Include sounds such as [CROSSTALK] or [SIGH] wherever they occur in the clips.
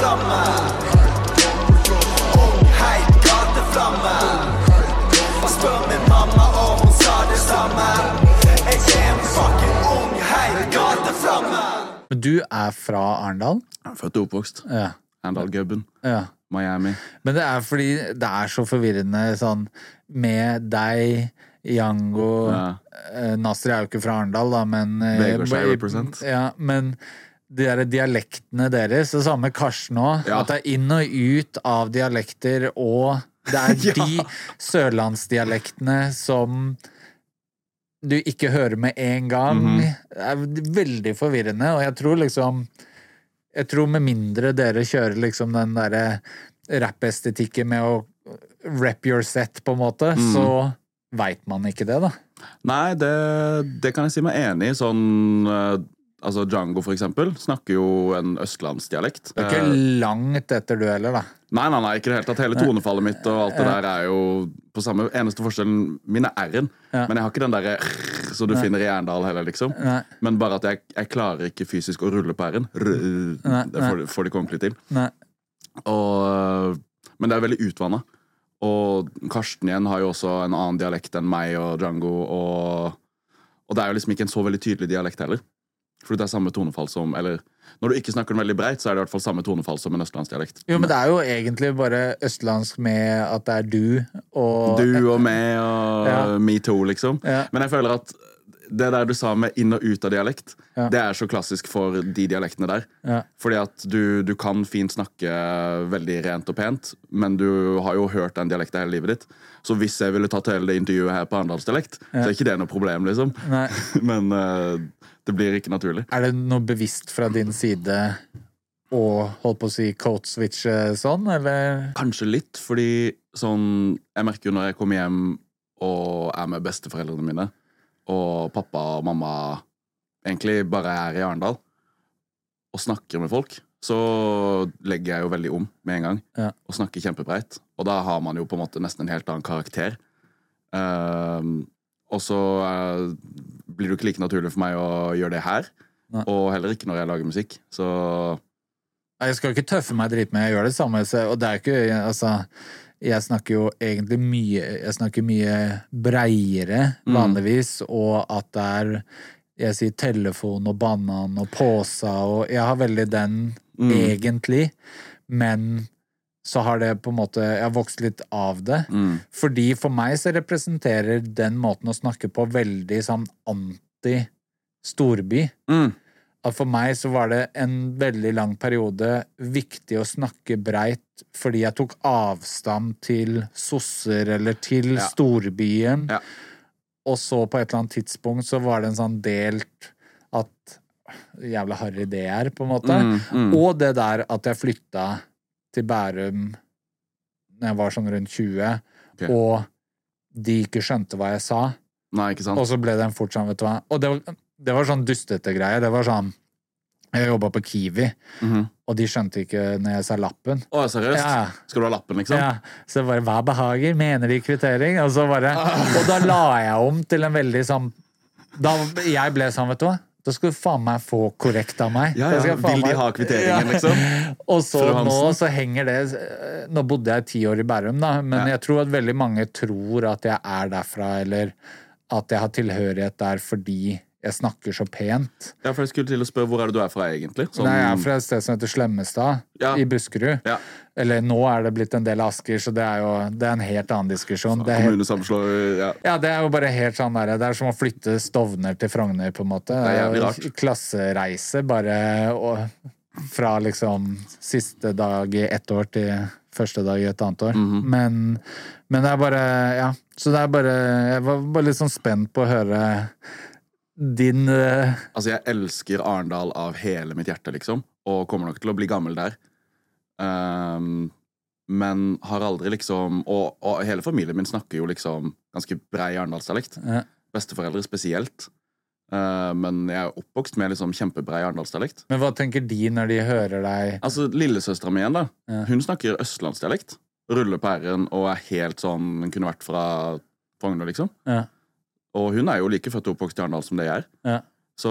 Gateflamme. Heit gateflamme. Spør min mamma om hun sa det samme. Jeg er en fucking ung heit gateflamme. Men du er fra Arendal? Født og oppvokst. Ja. Arendal-gubben. ja. Miami. Men det er fordi det er så forvirrende sånn med deg, Yango Ja. eh, Nasri er jo ikke fra Arendal, da, men eh, i- represent. Ja, men de der dialektene deres, det samme Karsten òg, Ja. at det er inn og ut av dialekter, og det er [LAUGHS] Ja. de sørlandsdialektene som du ikke hører med en gang. Mhm. Det er veldig forvirrende, og jeg tror liksom Jeg tror med mindre dere kjører liksom den derre rappestetikken med å rap your set, på en måte, mm. så veit man ikke det, da. Nei, det, det kan jeg si meg enig i. Sånn eh, Altså Django, for eksempel, snakker jo en østlandsdialekt. Det er Eh, ikke langt etter du heller, da. Nei, nei, nei, ikke det hele tatt. Hele tonefallet mitt og alt det der er jo på samme Eneste forskjellen min er R-en. Ja. Men jeg har ikke den derre som du finner i Erndal heller, liksom. Nei. Men bare at jeg, jeg klarer ikke fysisk å rulle på R-en. Det får, får de ordentlig til. Og, men det er veldig utvanna. Og Karsten igjen har jo også en annen dialekt enn meg og Django. Og, og det er jo liksom ikke en så veldig tydelig dialekt heller. Fordi det er samme tonefall som Eller når du ikke snakker den veldig breit, så er det i hvert fall samme tonefall som en østlandsdialekt. Jo, men det er jo egentlig bare østlandsk med at det er du og Du og meg og Ja. me too, liksom. Ja. Men jeg føler at det der du sa med inn og ut av dialekt, Ja. det er så klassisk for de dialektene der. Ja. Fordi at du, du kan fint snakke veldig rent og pent, men du har jo hørt den dialekten hele livet ditt. Så hvis jeg ville tatt hele det intervjuet her på arendalsdialekt, så er ikke det noe problem, liksom. [LAUGHS] Men eh, det blir ikke naturlig. Er det noe bevisst fra din side å holde på å si coat switch sånn, eller? Kanskje litt, fordi sånn Jeg merker jo når jeg kommer hjem og er med besteforeldrene mine, og pappa og mamma egentlig bare er i Arendal, og snakker med folk, så legger jeg jo veldig om med en gang. Ja. Og snakker kjempebreit. Og da har man jo på en måte nesten en helt annen karakter. Uh, og så eh, blir det jo ikke like naturlig for meg å gjøre det her. Nei. Og heller ikke når jeg lager musikk. Så Jeg skal ikke tøffe meg drit med, jeg gjør det samme. Og det er ikke Altså, jeg snakker jo egentlig mye Jeg snakker mye breiere Mm. vanligvis, og at det er Jeg sier telefon og banan og posa og Jeg har veldig den Mm. egentlig, men så har det på en måte Jeg har vokst litt av det. mm, Fordi for meg så representerer den måten å snakke på veldig sånn anti-storby. mm, At for meg så var det en veldig lang periode viktig å snakke breit fordi jeg tok avstand til sosser eller til Ja. storbyen. Ja. Og så på et eller annet tidspunkt så var det en sånn delt at Jævla harry det er, på en måte. mm, mm. Og det der at jeg flytta til Bærum når jeg var sånn rundt 20, okay. og de ikke skjønte hva jeg sa. Nei, ikke sant? Og så ble den fort sånn, vet du hva. Og det var, det var sånn dustete greie. Det var sånn Jeg jobba på Kiwi, Mhm. og de skjønte ikke når jeg sa lappen. Å, seriøst? Ja. Skal du ha lappen, liksom? Ja, så bare 'hva behager', mener de kvittering? Og så bare Ah. Og da la jeg om til en veldig sånn Da jeg ble sånn, vet du hva. Da skal du faen meg få korrekt av meg. Ja, ja. Vil de ha kvitteringen, liksom? [LAUGHS] Og så nå så henger det Nå bodde jeg ti år i Bærum, da, men Ja. jeg tror at veldig mange tror at jeg er derfra, eller at jeg har tilhørighet der fordi jeg snakker så pent. Ja, for jeg skulle til å spørre hvor er det du er fra, egentlig? Som... Nei, jeg er fra et sted som heter Slemmestad, Ja. i Buskerud. Ja. Eller nå er det blitt en del Asker, så det er jo det er en helt annen diskusjon. Det er, helt- ja. ja, det er jo bare helt sånn der, Det er som å flytte Stovner til Frogner, på en måte. jo. Klassereise, bare og, fra liksom siste dag i ett år til første dag i et annet år. Mhm. men, men det er bare Ja. Så det er bare Jeg var bare litt sånn spent på å høre din uh... Altså, jeg elsker Arendal av hele mitt hjerte, liksom. Og kommer nok til å bli gammel der. Um, men har aldri liksom og, og hele familien min snakker jo liksom ganske brei arendalsdialekt. Ja. Besteforeldre spesielt. Uh, men jeg er oppvokst med liksom kjempebrei arendalsdialekt. Men hva tenker de når de hører deg Altså, Lillesøstera mi igjen, da. Ja. Hun snakker østlandsdialekt. Ruller på r-en og er helt sånn Hun kunne vært fra Frogner, liksom. Ja. Og hun er jo like født og oppvokst i Arendal som det jeg er. Ja. Så,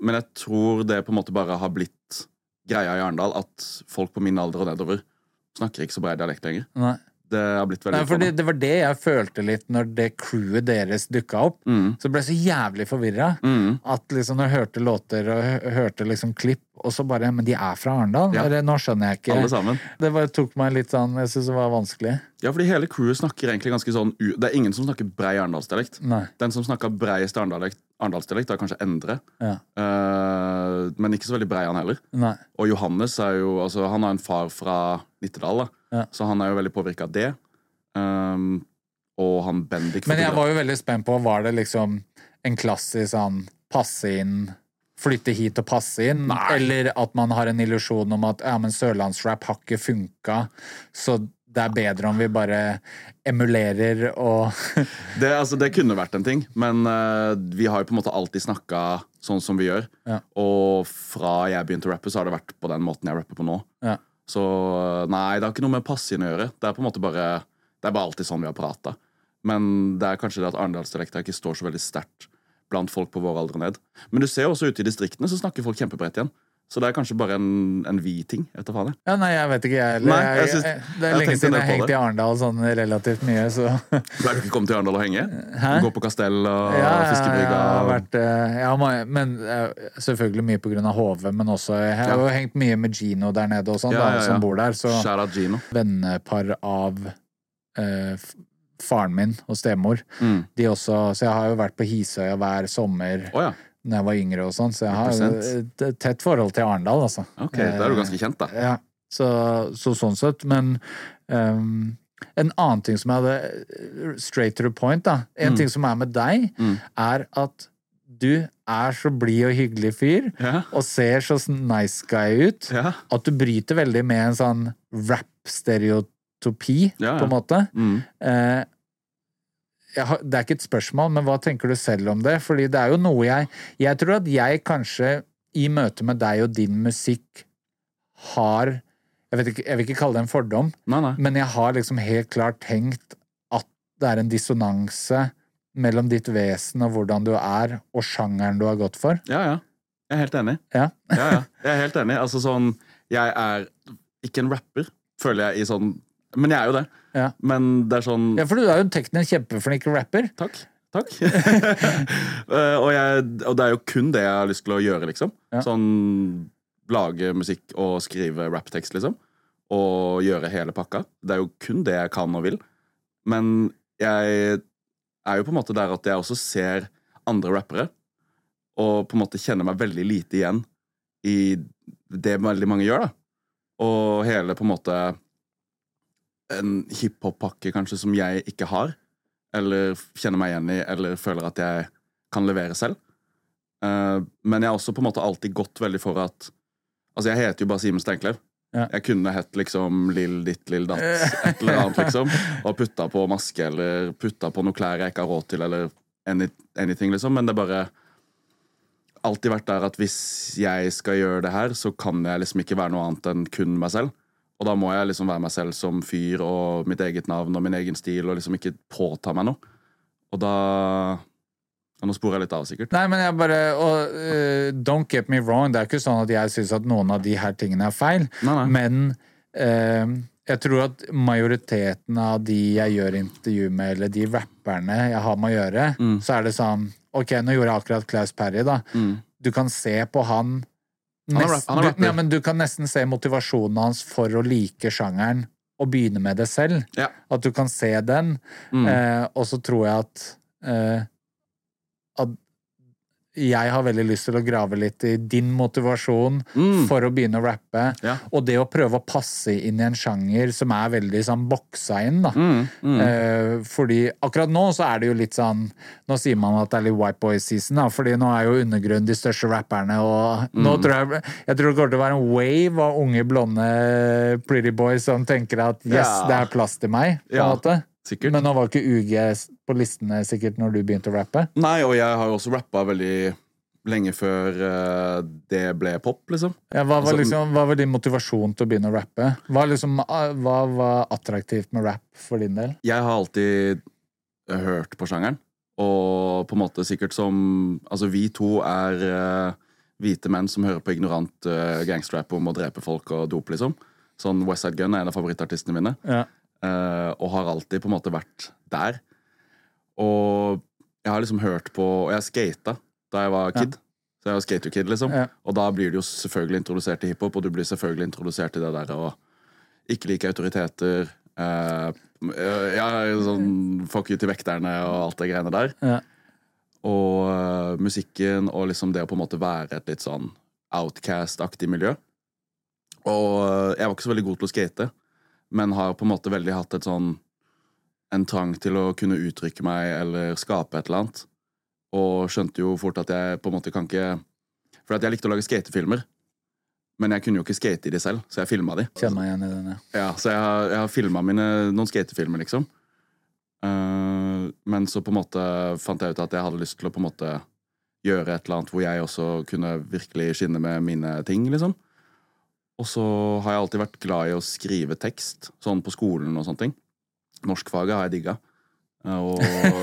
men jeg tror det på en måte bare har blitt greia i Arendal at folk på min alder og nedover snakker ikke så bred dialekt lenger. Nei. Det har blitt veldig Nei, det, det var det jeg følte litt når det crewet deres dukka opp. Mm. Så ble jeg så jævlig forvirra. Mm. At liksom når jeg hørte låter og hørte liksom klipp, og så bare Men de er fra Arendal? Ja. Nå skjønner jeg ikke. Alle sammen. Det bare tok meg litt sånn Jeg syns det var vanskelig. Ja, fordi hele crewet snakker egentlig ganske sånn Det er ingen som snakker brei arendalsdialekt. Den som snakker breiest arendaldialekt, arendalsdialekt, er kanskje Endre. Ja. Uh, men ikke så veldig brei, han heller. Nei. Og Johannes er jo Altså, han har en far fra Nittedal, da. Ja. Så han er jo veldig påvirka av det. Um, og han Bendik Men jeg var jo veldig spent på Var det liksom en klassisk sånn passe inn Flytte hit og passe inn, eller at man har en illusjon om at ja, men sørlandsrap har ikke funka, så det er bedre om vi bare emulerer og [LAUGHS] det, altså, det kunne vært en ting, men uh, vi har jo på en måte alltid snakka sånn som vi gjør. Ja. Og fra jeg begynte å rappe, så har det vært på den måten jeg rapper på nå. Ja. Så eh, nei, det har ikke noe med passien å gjøre. Det er på en måte bare Det er bare alltid sånn vi har prata. Men det er kanskje det at arendalsdialekta ikke står så veldig sterkt blant folk på vår alder ned. Men du ser jo også ute i distriktene så snakker folk kjempebredt igjen. Så det er kanskje bare en, en vi-ting. vet du faen det? Ja, nei, jeg vet ikke, jeg. heller. jeg, jeg jeg, det er lenge siden jeg har hengt i Arendal sånn relativt mye, så [LAUGHS] Pleier du ikke å komme til Arendal og henge? Hæ? Gå på kastell og Ja, fiskebrygga? og- eh, ja, men eh, selvfølgelig mye av HV, men også Jeg har jo hengt mye med Gino der nede og sånn, Ja, ja, ja. som bor der. Så vennepar av eh, faren min og stemor. Mm. De også, så jeg har jo vært på Hisøya hver sommer Å da jeg var yngre og sånn, så jeg har et tett forhold til Arendal, altså. Ok, Da er du ganske kjent, da. Ja, så, så sånn sett. Men um, en annen ting som jeg hadde Straight to the point, da. En Mm. ting som er med deg, Mm. er at du er så blid og hyggelig fyr, Ja. og ser så nice guy ut, Ja. at du bryter veldig med en sånn rap-stereotopi, Ja, ja. på en måte. Mm. Eh, har, det er ikke et spørsmål, men hva tenker du selv om det? Fordi det er jo noe jeg Jeg tror at jeg kanskje i møte med deg og din musikk har jeg, vet ikke, jeg vil ikke kalle det en fordom, Nei, nei. men jeg har liksom helt klart tenkt at det er en dissonanse mellom ditt vesen og hvordan du er, og sjangeren du har gått for. Ja, ja. Jeg er helt enig. Ja. Ja, ja. Jeg er helt enig. Altså sånn Jeg er ikke en rapper, føler jeg i sånn Men jeg er jo det. Ja. Men det er sånn Ja, for du er jo teknisk kjempeflink rapper. Takk. Takk. [LAUGHS] Eh, og, jeg, og det er jo kun det jeg har lyst til å gjøre, liksom. Ja. Sånn lage musikk og skrive rapptekst, liksom. Og gjøre hele pakka. Det er jo kun det jeg kan og vil. Men jeg er jo på en måte der at jeg også ser andre rappere, og på en måte kjenner meg veldig lite igjen i det veldig mange gjør, da. Og hele på en måte en hiphop-pakke kanskje som jeg ikke har, eller kjenner meg igjen i, eller føler at jeg kan levere selv. Uh, men jeg har også på en måte alltid gått veldig for at Altså, jeg heter jo bare Simen Steinklev. Ja. Jeg kunne hett liksom Lill ditt, Lill datt, et eller annet, liksom. [LAUGHS] Og putta på maske, eller putta på noe klær jeg ikke har råd til, eller any, anything, liksom. Men det er bare alltid vært der at hvis jeg skal gjøre det her, så kan jeg liksom ikke være noe annet enn kun meg selv. Og da må jeg liksom være meg selv som fyr og mitt eget navn og min egen stil, og liksom ikke påta meg noe. Og da Nå sporer jeg litt av, sikkert. Nei, men jeg bare og, uh, Don't get me wrong, det er ikke sånn at jeg syns at noen av de her tingene er feil, Nei, nei. men uh, jeg tror at majoriteten av de jeg gjør intervju med, eller de rapperne jeg har med å gjøre, Mm. så er det sånn Ok, nå gjorde jeg akkurat Klaus Perry, da. Du kan se på han nest- han du, ja, men du kan nesten se motivasjonen hans for å like sjangeren og begynne med det selv. Ja. At du kan se den. Mm. Eh, og så tror jeg at eh, jeg har veldig lyst til å grave litt i din motivasjon Mm. for å begynne å rappe. Ja. Og det å prøve å passe inn i en sjanger som er veldig sånn boksa inn, da. Mm, mm. Eh, fordi akkurat nå så er det jo litt sånn Nå sier man at det er litt White Boy season, da, fordi nå er jo Undergrunn de største rapperne, og Mm. nå tror jeg Jeg tror det kommer til å være en wave av unge, blonde pretty boys som tenker at yes, Ja. det er plass til meg, på en Ja, måte. Sikkert. Men nå var ikke UG på listene sikkert når du begynte å rappe. Nei, og jeg har jo også rappa veldig lenge før eh, det ble pop, liksom. Ja, hva, var Altså- liksom, hva var din motivasjon til å begynne å rappe? Hva, liksom, ah, hva var attraktivt med rap for din del? Jeg har alltid hørt på sjangeren, og på en måte sikkert som Altså, vi to er uh, hvite menn som hører på ignorant uh, gangsterrap om å drepe folk og dope, liksom. Sånn Westside Gun er en av favorittartistene mine. Ja. Eh, og har alltid på en måte vært der. Og jeg har liksom hørt på Og jeg skata da jeg var kid. Så jeg var skaterkid, liksom. Ja. Og da blir du jo selvfølgelig introdusert til hiphop, og du blir selvfølgelig introdusert til det der å ikke like autoriteter. Uh, ja, sånn fuck you til vekterne og alt det greiene der. Ja. Og uh, musikken og liksom det å på en måte være et litt sånn outcast-aktig miljø. Og uh, jeg var ikke så veldig god til å skate, men har på en måte veldig hatt et sånn en trang til å kunne uttrykke meg eller skape et eller annet. Og skjønte jo fort at jeg på en måte kan ikke For jeg likte å lage skatefilmer. Men jeg kunne jo ikke skate i de selv, så jeg filma de. Kjenner meg igjen i den, ja. Ja, så jeg har, jeg har filma noen skatefilmer, liksom. Uh, men så på en måte fant jeg ut at jeg hadde lyst til å på en måte gjøre et eller annet hvor jeg også kunne virkelig skinne med mine ting, liksom. Og så har jeg alltid vært glad i å skrive tekst, sånn på skolen og sånne ting. Norskfaget har jeg digga. Og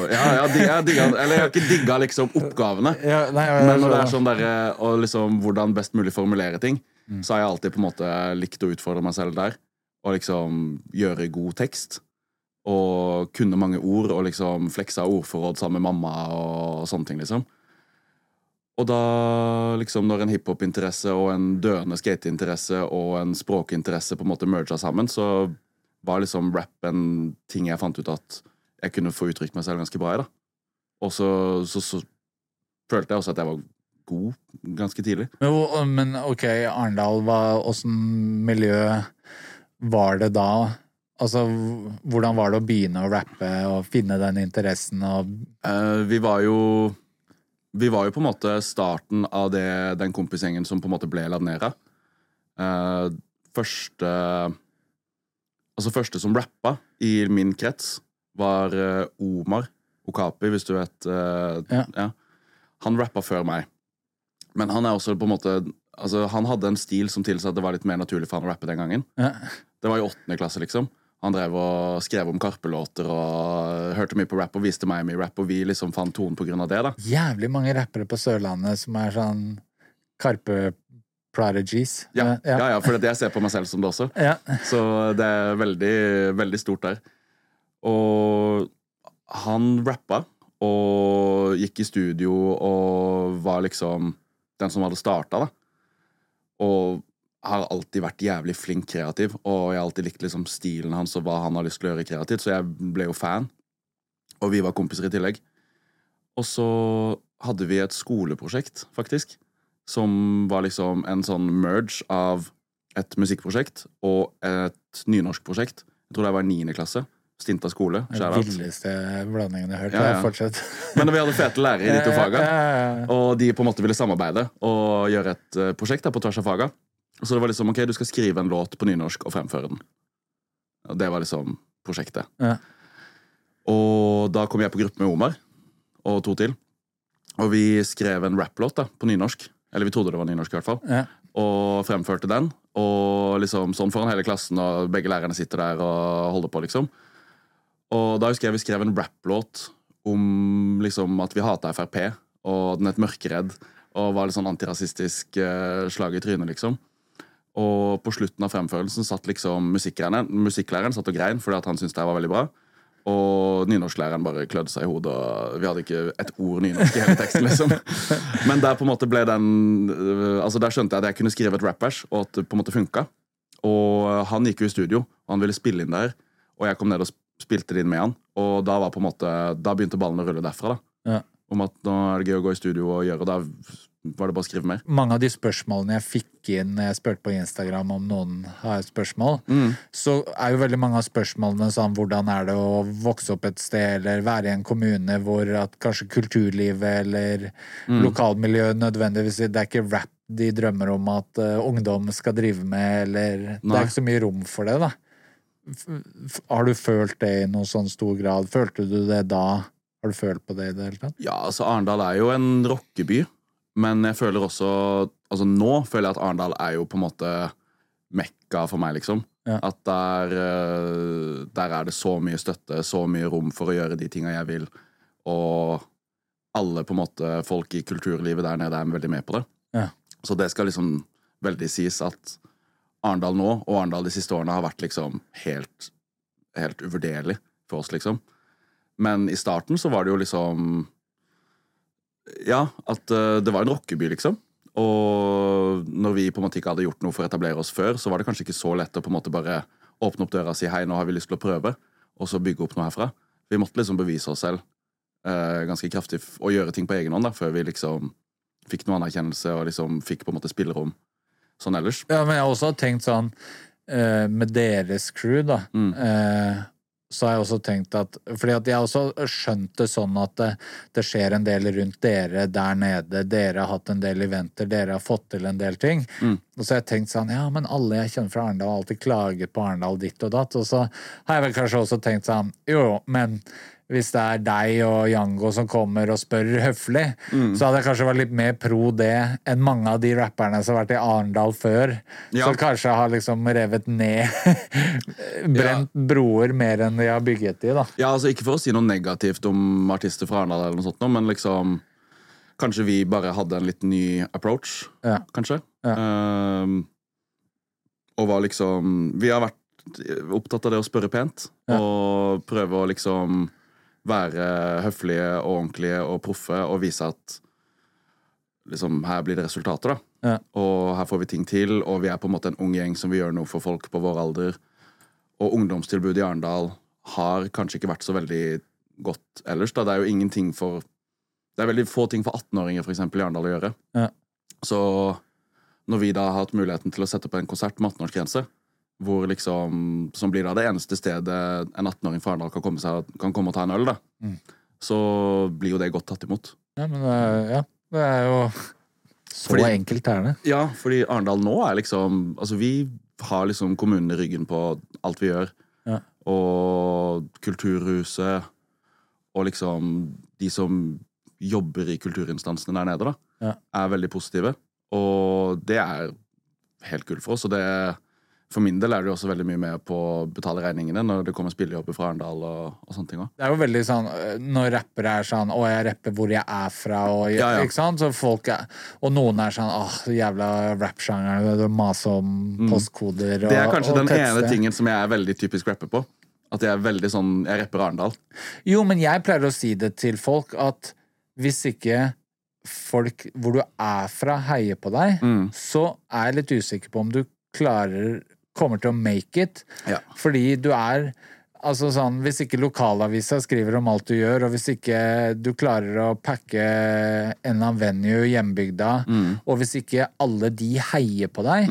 ja, jeg har digga, jeg har digga Eller jeg har ikke digga liksom oppgavene. Ja, nei, jeg- Men når det er sånn der, Og liksom hvordan best mulig formulere ting, så har jeg alltid på en måte likt å utfordre meg selv der. Og liksom gjøre god tekst. Og kunne mange ord, og liksom fleksa ordforråd sammen med mamma og sånne ting, liksom. Og da, liksom, når en hiphop-interesse og en døende skateinteresse og en språkinteresse på en måte merga sammen, så var liksom rap en ting jeg fant ut at jeg kunne få uttrykt meg selv ganske bra i, da. Og så, så, så følte jeg også at jeg var god ganske tidlig. Men, men ok, Arendal, åssen miljø var det da? Altså, hvordan var det å begynne å rappe og finne den interessen og uh, vi var jo Vi var jo på en måte starten av det, den kompisgjengen som på en måte ble Ladnera. Uh, første Altså første som rappa i min krets, var uh, Omar Okapi, hvis du vet. eh, Ja. Han rappa før meg. Men han er også på en måte Altså, han hadde en stil som tilsa at det var litt mer naturlig for han å rappe den gangen. ja. Det var i åttende klasse, liksom. Han drev og skrev om Karpe-låter og hørte mye på rap og viste meg mye rap, og vi liksom fant tonen på grunn av det, da. Jævlig mange rappere på Sørlandet som er sånn Karpe prodigies. Ja, ja, ja. ja for jeg ser på meg selv som det også. Ja. Så det er veldig, veldig stort der. Og han rappa og gikk i studio og var liksom den som hadde starta, da. Og har alltid vært jævlig flink kreativ, og jeg har alltid likt liksom stilen hans og hva han har lyst til å gjøre kreativt, så jeg ble jo fan. Og vi var kompiser i tillegg. Og så hadde vi et skoleprosjekt, faktisk, som var liksom en sånn merge av et musikkprosjekt og et nynorskprosjekt. Jeg tror det var niende klasse. Stinta skole. Den villeste blandingen jeg har hørt. Ja, Ja. Fortsett. [LAUGHS] Men vi hadde fete lærere i de to faga. Og de på en måte ville samarbeide og gjøre et eh, prosjekt da, på tvers av faga. Så det var liksom ok, du skal skrive en låt på nynorsk og fremføre den. Og det var liksom prosjektet. Ja. Og da kom jeg på gruppe med Omar og to til. Og vi skrev en rapplåt da, på nynorsk. Eller vi trodde det var nynorsk, i hvert fall. Ja. Og fremførte den. Og liksom sånn foran hele klassen, og begge lærerne sitter der og holder på, liksom. Og da husker jeg vi skrev en rapplåt om liksom at vi hata Frp, og den het Mørkeredd, og var litt sånn antirasistisk uh, slag i trynet, liksom. Og på slutten av fremførelsen satt liksom musikklæreren, satt og grein fordi at han syntes det var veldig bra. Og nynorsklæreren bare klødde seg i hodet, og vi hadde ikke et ord nynorsk i hele teksten. liksom [LAUGHS] Men der på en måte ble den øh, Altså der skjønte jeg at jeg kunne skrive et rappers, og at det på en måte funka. Og han gikk jo i studio, og han ville spille inn der. Og jeg kom ned og spilte det inn med han. Og da var på en måte Da begynte ballen å rulle derfra. da Ja. Om at nå er det gøy å gå i studio og gjøre, og da var det bare å skrive mer. mange av de spørsmålene jeg fikk inn når jeg spurte på Instagram om noen har spørsmål, spørsmål, så er jo veldig mange av spørsmålene sånn hvordan er det å vokse opp et sted eller være i en kommune hvor at kanskje kulturlivet eller lokalmiljøet nødvendigvis Det er ikke rap de drømmer om at uh, ungdom skal drive med, eller Det er ikke så mye rom for det, da. F- har du følt det i noen sånn stor grad? Følte du det da? Har du følt på det i det hele tatt? Ja, altså Arendal er jo en rockeby, men jeg føler også Altså nå føler jeg at Arendal er jo på en måte mekka for meg, liksom. Ja. At der, eh, der er det så mye støtte, så mye rom for å gjøre de tinga jeg vil, og alle på en måte folk i kulturlivet der nede er veldig med på det. Ja. Så det skal liksom veldig sies at Arendal nå, og Arendal de siste årene, har vært liksom helt, helt uvurderlig for oss, liksom. Men i starten så var det jo liksom Ja, at uh, det var en rockeby, liksom. Og når vi på en måte ikke hadde gjort noe for å etablere oss før, så var det kanskje ikke så lett å på en måte bare åpne opp døra og si hei, nå har vi lyst til å prøve, og så bygge opp noe herfra. Vi måtte liksom bevise oss selv uh, ganske kraftig og gjøre ting på egen hånd da, før vi liksom fikk noe anerkjennelse og liksom fikk på en måte spillerom sånn ellers. Ja, men jeg har også tenkt sånn uh, Med deres crew, da. Mm. eh, så har jeg også tenkt at Fordi at jeg har også skjønt det sånn at det, det skjer en del rundt dere der nede. Dere har hatt en del eventer, dere har fått til en del ting. Mm. Og så har jeg tenkt sånn Ja, men alle jeg kjenner fra Arendal, har alltid klaget på Arendal ditt og datt. Og så har jeg vel kanskje også tenkt sånn Jo, men hvis det er deg og Jango som kommer og spør høflig, Mm. så hadde jeg kanskje vært litt mer pro det enn mange av de rapperne som har vært i Arendal før. Ja. Som kanskje har liksom revet ned [LAUGHS] Brent broer mer enn de har bygget de, da. Ja, altså Ikke for å si noe negativt om artister fra Arendal, eller noe sånt, men liksom Kanskje vi bare hadde en litt ny approach, Ja. kanskje. Ja. Ehm, og var liksom Vi har vært opptatt av det å spørre pent, Ja. og prøve å liksom være høflige og ordentlige og proffe og vise at liksom her blir det resultater, da. Ja. Og her får vi ting til, og vi er på en måte en ung gjeng som vil gjøre noe for folk på vår alder. Og ungdomstilbudet i Arendal har kanskje ikke vært så veldig godt ellers. Da. Det er jo ingenting for Det er veldig få ting for 18-åringer for eksempel, i Arendal å gjøre. Ja. Så når vi da har hatt muligheten til å sette opp en konsert med 18-årsgrense, hvor liksom, som blir da det eneste stedet en 18-åring fra Arendal kan komme, seg, kan komme og ta en øl, da, Mm. så blir jo det godt tatt imot. Ja, men er, ja, det er jo Så Fordi- enkelt er det. Ja, fordi Arendal nå er liksom Altså, vi har liksom kommunen i ryggen på alt vi gjør. Ja. Og Kulturhuset og liksom de som jobber i kulturinstansene der nede, da, Ja. er veldig positive. Og det er helt kult for oss. Og det for min del er det jo også veldig mye med på å betale regningene når det kommer spillejobber fra Arendal og, og sånne ting òg. Det er jo veldig sånn øh, Når rappere er sånn 'Å, jeg rapper hvor jeg er fra', og, Ja, ja. Ikke sant? Så folk er, og noen er sånn 'Åh, jævla rappsjangeren', det maser om postkoder og Mm. Det er kanskje og den ene tingen som jeg er veldig typisk rapper på. At jeg er veldig sånn Jeg rapper Arendal. Jo, men jeg pleier å si det til folk at hvis ikke folk hvor du er fra, heier på deg, Mm. så er jeg litt usikker på om du klarer Kommer til å make it. Ja. Fordi du er Altså sånn, Hvis ikke lokalavisa skriver om alt du gjør, og hvis ikke du klarer å pakke en eller annen venue i hjembygda, og hvis ikke alle de heier på deg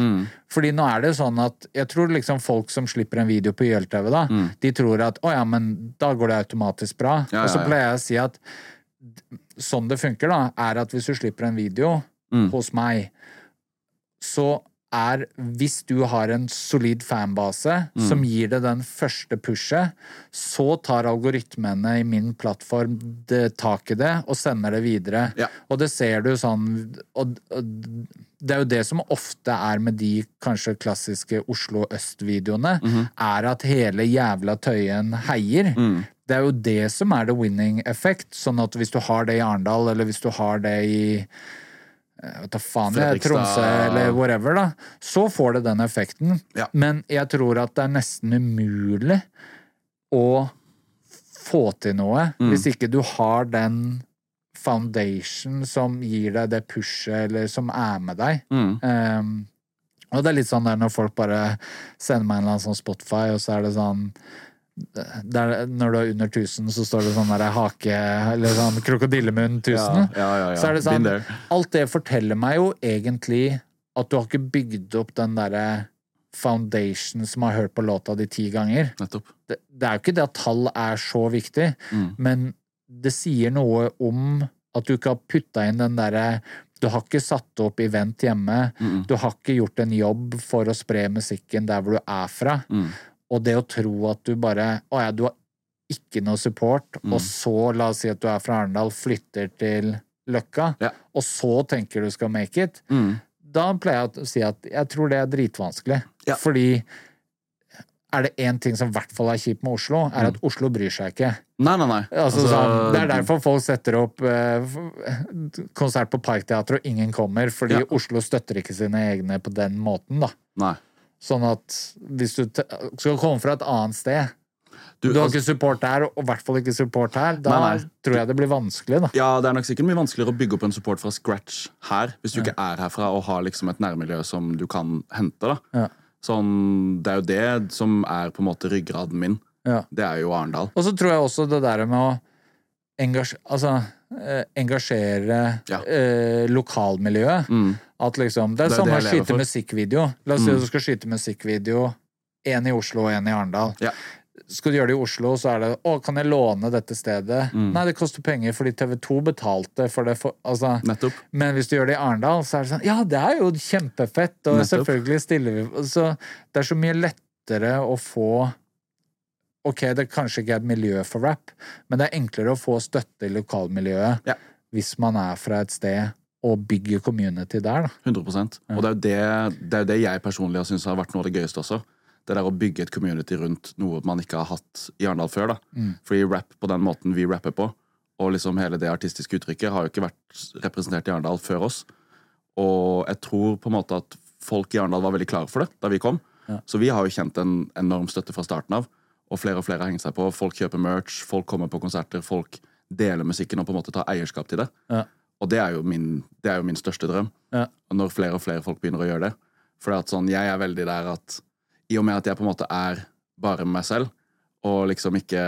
Fordi nå er det sånn at jeg tror liksom folk som slipper en video på YLTV, da, de tror at å ja, men da går det automatisk bra. Ja, Og så ja, ja. pleier jeg å si at sånn det funker, da, er at hvis du slipper en video Mm. hos meg, så er Hvis du har en solid fanbase Mm. som gir deg den første pushet, så tar algoritmene i min plattform det, tak i det og sender det videre. Ja. Og det ser du sånn og, og det er jo det som ofte er med de kanskje klassiske Oslo Øst-videoene, Mhm. er at hele jævla Tøyen heier. Mm. Det er jo det som er the winning effect. Sånn at hvis du har det i Arendal, eller hvis du har det i vet da faen, jeg. Tromsø eller whatever, da, så får det den effekten. Ja. Men jeg tror at det er nesten umulig å få til noe Mm. hvis ikke du har den foundation som gir deg det pushet, eller som er med deg. Mm. Um, og det er litt sånn der når folk bare sender meg en eller annen sånn Spotify, og så er det sånn det er, Når du er under 1000, så står det sånn der hake Eller sånn krokodillemunn 1000. Ja, ja, ja. Så er det sånn Alt det forteller meg jo egentlig at du har ikke bygd opp den derre foundation som har hørt på låta di ti ganger. Det, det er jo ikke det at tall er så viktig, Mm. men det sier noe om at du ikke har putta inn den derre Du har ikke satt opp event hjemme. Mm. Du har ikke gjort en jobb for å spre musikken der hvor du er fra. Mm. Og det å tro at du bare Å ja, du har ikke noe support, Mm. og så, la oss si at du er fra Arendal, flytter til Løkka, Ja. og så tenker du skal make it, Mm. da pleier jeg å si at jeg tror det er dritvanskelig. Ja. Fordi er det én ting som i hvert fall er kjipt med Oslo, er at Oslo bryr seg ikke. Nei, nei, nei. Altså, Mm. Altså, sånn, det er derfor folk setter opp eh, konsert på Parkteatret og ingen kommer, fordi Ja. Oslo støtter ikke sine egne på den måten, da. Nei. Sånn at hvis du skal komme fra et annet sted Du, Du har altså- ikke support der, og i hvert fall ikke support her. Da Nei, nei. tror jeg det blir vanskelig, da. Ja, det er nok sikkert mye vanskeligere å bygge opp en support fra scratch her, hvis du ikke er herfra og har liksom et nærmiljø som du kan hente. da. Ja. Sånn, Det er jo det som er på en måte ryggraden min. Ja. Det er jo Arendal. Og så tror jeg også det der med å engasjere altså, engasjere Ja. eh, lokalmiljøet. Mm. At liksom, det er Det samme å skyte for. musikkvideo. La oss si Mm. at du skal skyte musikkvideo. En i Oslo og en i Arendal. Ja. Skal du gjøre det i Oslo, så er det 'Å, kan jeg låne dette stedet?' Mm. Nei, det koster penger fordi TV2 betalte for det. For, altså, men hvis du gjør det i Arendal, så er det sånn Ja, det er jo kjempefett, og Nettopp. selvfølgelig stiller vi Så det er så mye lettere å få Ok, det kanskje ikke er et miljø for rap, men det er enklere å få støtte i lokalmiljøet Ja. hvis man er fra et sted og bygger community der, da. 100 Og det er jo det, det, er det jeg personlig syns har vært noe av det gøyeste også. Det der å bygge et community rundt noe man ikke har hatt i Arendal før. da. Mm. Fordi rap på den måten vi rapper på, og liksom hele det artistiske uttrykket, har jo ikke vært representert i Arendal før oss. Og jeg tror på en måte at folk i Arendal var veldig klare for det da vi kom. Ja. Så vi har jo kjent en enorm støtte fra starten av. Og flere og flere har hengt seg på. Folk kjøper merch, folk kommer på konserter, folk deler musikken og på en måte tar eierskap til det. Ja. Og det er jo min, det er jo min største drøm. Ja. Når flere og flere folk begynner å gjøre det. For sånn, jeg er veldig der at i og med at jeg på en måte er bare meg selv, og liksom ikke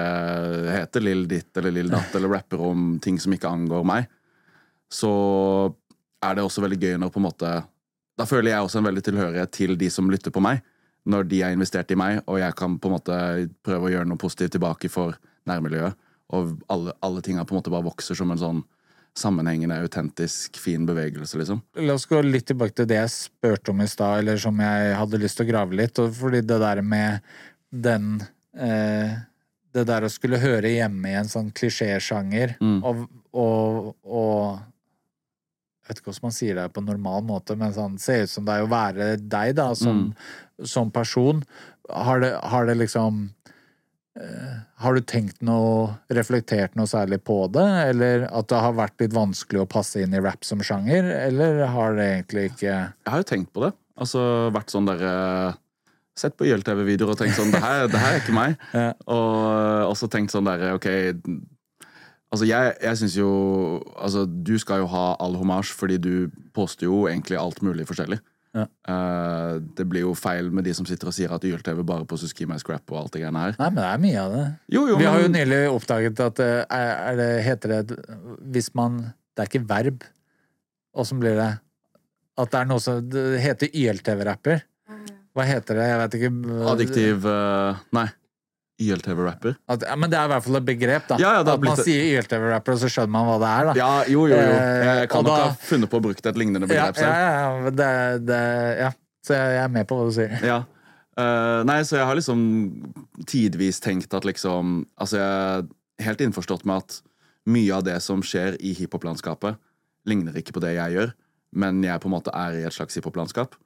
heter Lill ditt eller Lill datt eller rapper om ting som ikke angår meg, så er det også veldig gøy når på en måte Da føler jeg også en veldig tilhørighet til de som lytter på meg, når de har investert i meg, og jeg kan på en måte prøve å gjøre noe positivt tilbake for nærmiljøet. Og alle, alle tinga på en måte bare vokser som en sånn sammenhengende, autentisk, fin bevegelse, liksom. La oss gå litt tilbake til det jeg spurte om i stad, eller som jeg hadde lyst til å grave litt. Og fordi det der med den eh, Det der å skulle høre hjemme i en sånn klisjésjanger Mm. og, og, og Jeg vet ikke hvordan man sier det på en normal måte, men sånn se ut som det er å være deg, da, som, som person. Har det, har det liksom eh, har du tenkt noe, reflektert noe særlig på det, eller at det har vært litt vanskelig å passe inn i rap som sjanger, eller har det egentlig ikke Jeg har jo tenkt på det. Altså vært sånn der eh, Sett på YLTV-videoer og tenkt sånn Det her, det her er ikke meg. [LAUGHS] Ja. Og eh, også tenkt sånn der Ok Altså, jeg, jeg syns jo Altså, du skal jo ha all homasj, fordi du poster jo egentlig alt mulig forskjellig. Ja. Uh, det blir jo feil med de som sitter og sier at YLTV bare på Suski My Scrap og alt det greiene her. Nei, men det er mye av det. Jo, jo, Vi har jo nylig oppdaget at eh, er, er det, heter det Hvis man Det er ikke verb. Åssen blir det? At det er noe som Det heter YLTV-rapper. Hva heter det? Jeg vet ikke. Adjektiv uh, Nei. YLTV-rapper. Men det er i hvert fall et begrep, da. Ja, ja, at man sier YLTV-rapper, og så skjønner man hva det er, da. Ja, jo, jo, jo. Eh, Jeg kan nok ha funnet på å bruke et lignende begrep ja, selv. ja, ja, det, det, ja. Så jeg, er med på hva du sier. Ja. Uh, nei, så jeg har liksom tidvis tenkt at liksom Altså, jeg er helt innforstått med at mye av det som skjer i hiphop-landskapet, ligner ikke på det jeg gjør, men jeg på en måte er i et slags hiphop-landskap.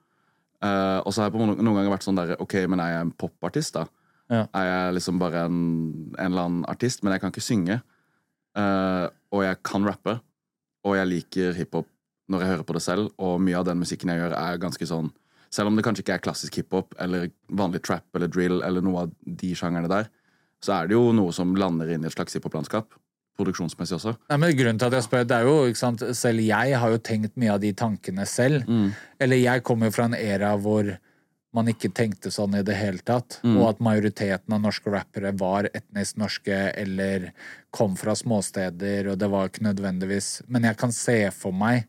Eh, og så har jeg på noen, noen ganger vært sånn der Ok, men er jeg en popartist, da? Ja. Er jeg liksom bare en, en eller annen artist? Men jeg kan ikke synge. Uh, og jeg kan rappe. Og jeg liker hiphop når jeg hører på det selv, og mye av den musikken jeg gjør, er ganske sånn selv om det kanskje ikke er klassisk hiphop eller vanlig trap eller drill eller noe av de sjangerne der, så er det jo noe som lander inn i et slags hiphop-landskap. Produksjonsmessig også. Nei, men grunnen til at jeg spør, det er jo, ikke sant, Selv jeg har jo tenkt mye av de tankene selv. Mm. Eller jeg kommer jo fra en era hvor man ikke tenkte sånn i det hele tatt. Mm. Og at majoriteten av norske rappere var etnisk norske eller kom fra småsteder, og det var ikke nødvendigvis Men jeg kan se for meg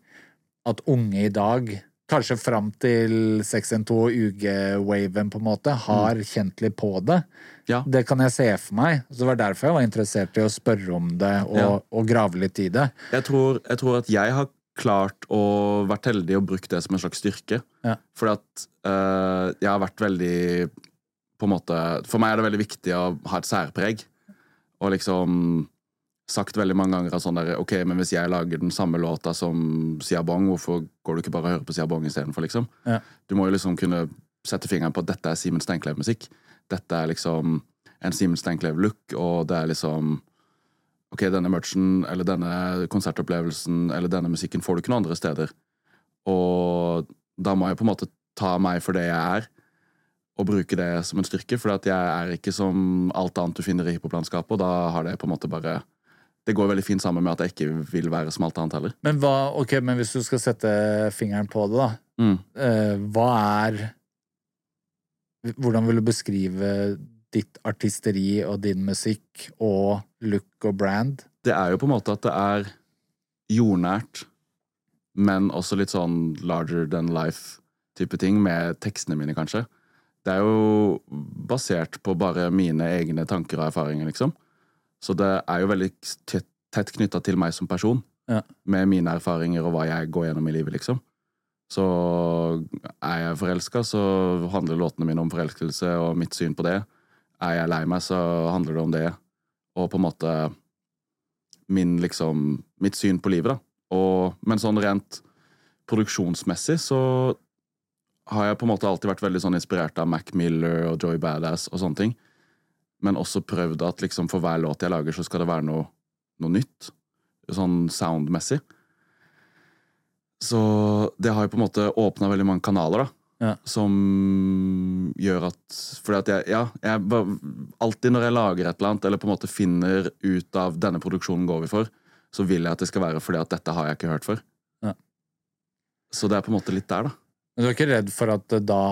at unge i dag, kanskje fram til 612 og UG-waven, på en måte, har kjent litt på det. Mm. Ja. Det kan jeg se for meg. Så det var derfor jeg var interessert i å spørre om det og, Ja. og grave litt i det. Jeg tror, jeg tror at jeg har klart å vært heldig og brukt det som en slags styrke. Ja. Fordi at uh, jeg har vært veldig på en måte, For meg er det veldig viktig å ha et særpreg. Og liksom sagt veldig mange ganger sånn der, ok, men hvis jeg lager den samme låta som Siabong, hvorfor går du ikke bare og hører på Siabong istedenfor, liksom? Ja. Du må jo liksom kunne sette fingeren på at dette er Simen Steinklev-musikk. Dette er liksom en Simen Steinklev-look, og det er liksom Ok, denne merchen, eller denne konsertopplevelsen, eller denne musikken får du ikke noen andre steder. Og da må jeg på en måte ta meg for det jeg er, og bruke det som en styrke, for jeg er ikke som alt annet du finner i hiphoplandskapet, og da har det på en måte bare Det går veldig fint sammen med at jeg ikke vil være som alt annet heller. Men, hva, okay, men hvis du skal sette fingeren på det, da. Mm. eh, hva er Hvordan vil du beskrive ditt artisteri og din musikk og look og brand? Det er jo på en måte at det er jordnært, men også litt sånn larger than life-type ting, med tekstene mine, kanskje. Det er jo basert på bare mine egne tanker og erfaringer, liksom. Så det er jo veldig tett, tett knytta til meg som person, Ja. med mine erfaringer og hva jeg går gjennom i livet, liksom. Så er jeg forelska, så handler låtene mine om forelskelse og mitt syn på det. Er jeg lei meg, så handler det om det. Og på en måte min liksom Mitt syn på livet, da. Og, men sånn rent produksjonsmessig så har jeg på en måte alltid vært veldig sånn inspirert av Mac Miller og Joy Badass og sånne ting. Men også prøvd at liksom for hver låt jeg lager, så skal det være noe, noe nytt. Sånn soundmessig. Så det har jo på en måte åpna veldig mange kanaler, da. Ja. Som gjør at Fordi at jeg, ja, jeg bare, Alltid når jeg lager et eller annet, eller på en måte finner ut av denne produksjonen går vi for, så vil jeg at det skal være fordi at dette har jeg ikke hørt før. Ja. Så det er på en måte litt der, da. Men du er ikke redd for at da,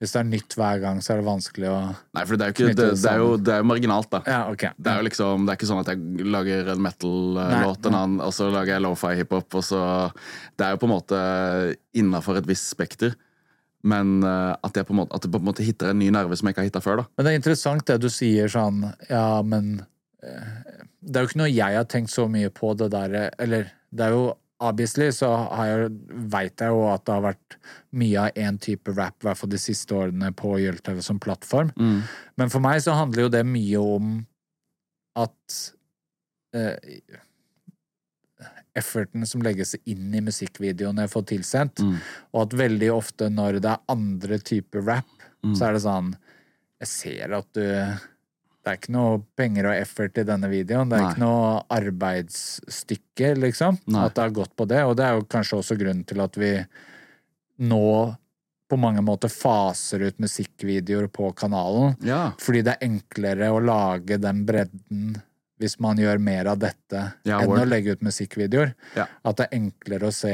hvis det er nytt hver gang, så er det vanskelig å Nei, for det er jo, ikke, det, det er jo, det er jo marginalt, da. Ja, okay. Det er jo liksom, det er ikke sånn at jeg lager en metal-låt, og så lager jeg lofi hiphop, og så Det er jo på en måte innafor et visst spekter, men eh, at, jeg på en måte, at jeg på en måte hitter en ny nerve som jeg ikke har hitta før, da. Men det er interessant det du sier sånn Ja, men eh, Det er jo ikke noe jeg har tenkt så mye på det der Eller det er jo obviously så veit jeg, jo at det har vært mye av én type rap, i hvert fall de siste årene, på YLTV som plattform. Mm. Men for meg så handler jo det mye om at eh, Efforten som legges inn i musikkvideoene jeg får tilsendt, Mm. og at veldig ofte når det er andre typer rap, Mm. så er det sånn Jeg ser at du Det er ikke noe penger og effort i denne videoen. Det er Nei. ikke noe arbeidsstykke, liksom. Nei. At det har gått på det. Og det er jo kanskje også grunnen til at vi nå på mange måter faser ut musikkvideoer på kanalen. Ja. Fordi det er enklere å lage den bredden hvis man gjør mer av dette Ja, enn å legge ut musikkvideoer. Ja. At det er enklere å se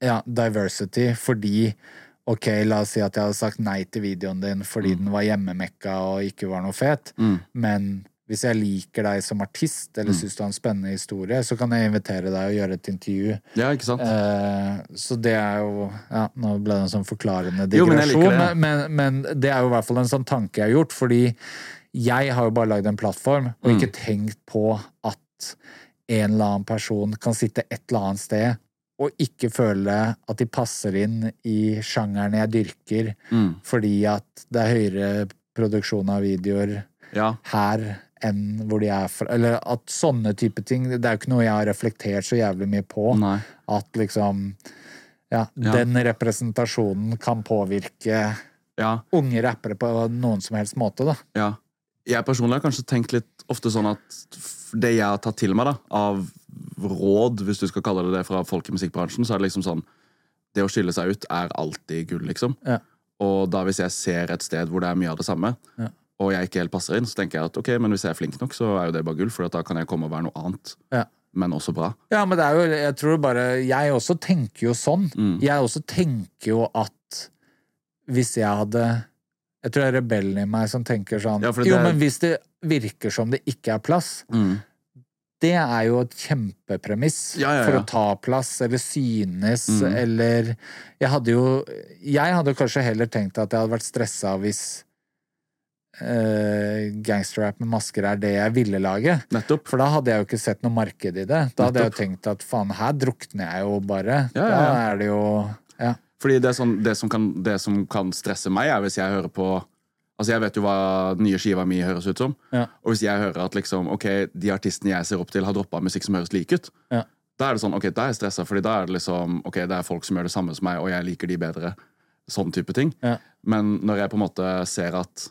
ja, diversity fordi Ok, la oss si at jeg hadde sagt nei til videoen din fordi den var hjemmemekka og ikke var noe fet, Mm. men hvis jeg liker deg som artist eller syns du har en spennende historie, så kan jeg invitere deg og gjøre et intervju. ja, ikke sant? Eh, så det er jo ja, Nå ble det en sånn forklarende Jo, men digresjon, det. men, men, men det er jo i hvert fall en sånn tanke jeg har gjort, fordi jeg har jo bare lagd en plattform, og Mm. ikke tenkt på at en eller annen person kan sitte et eller annet sted og ikke føle at de passer inn i sjangeren jeg dyrker, Mm. fordi at det er høyere produksjon av videoer Ja. her enn hvor de er fra. Eller at sånne type ting. Det er jo ikke noe jeg har reflektert så jævlig mye på. Nei. At liksom ja, Ja. den representasjonen kan påvirke Ja. unge rappere på noen som helst måte, da. Ja. Jeg personlig har kanskje tenkt litt ofte sånn at det jeg har tatt til meg da, av råd, hvis du skal kalle det det, fra folk i musikkbransjen, så er det liksom sånn Det å skille seg ut er alltid gull, liksom. Ja. Og da hvis jeg ser et sted hvor det er mye av det samme, Ja. og jeg ikke helt passer inn, så tenker jeg at ok, men hvis jeg er flink nok, så er jo det bare gull, for da kan jeg komme og være noe annet, Ja. men også bra. Ja, men det er jo, jeg tror bare Jeg også tenker jo sånn. Mm. Jeg også tenker jo at hvis jeg hadde Jeg tror det er rebellen i meg som tenker sånn Ja, Jo, er... men hvis det virker som det ikke er plass, det er jo et kjempepremiss Ja, ja, for å ta plass eller synes, Mm. eller Jeg hadde jo Jeg hadde kanskje heller tenkt at jeg hadde vært stressa hvis uh, gangsterrap med masker er det jeg ville lage. Nettopp. For da hadde jeg jo ikke sett noe marked i det. Da hadde jeg jo tenkt at faen, her drukner jeg jo bare. Ja, ja, Da er det jo Ja. Fordi det, er sånn, det, som kan, det som kan stresse meg, er hvis jeg hører på Altså Jeg vet jo hva den nye skiva mi høres ut som. Ja. Og hvis jeg hører at liksom, ok, de artistene jeg ser opp til, har droppa musikk som høres lik ut, Ja. da er det sånn, ok, da er jeg stressa, Fordi da er det liksom Ok, det er folk som gjør det samme som meg, og jeg liker de bedre. Sånn type ting. Ja. Men når jeg på en måte ser at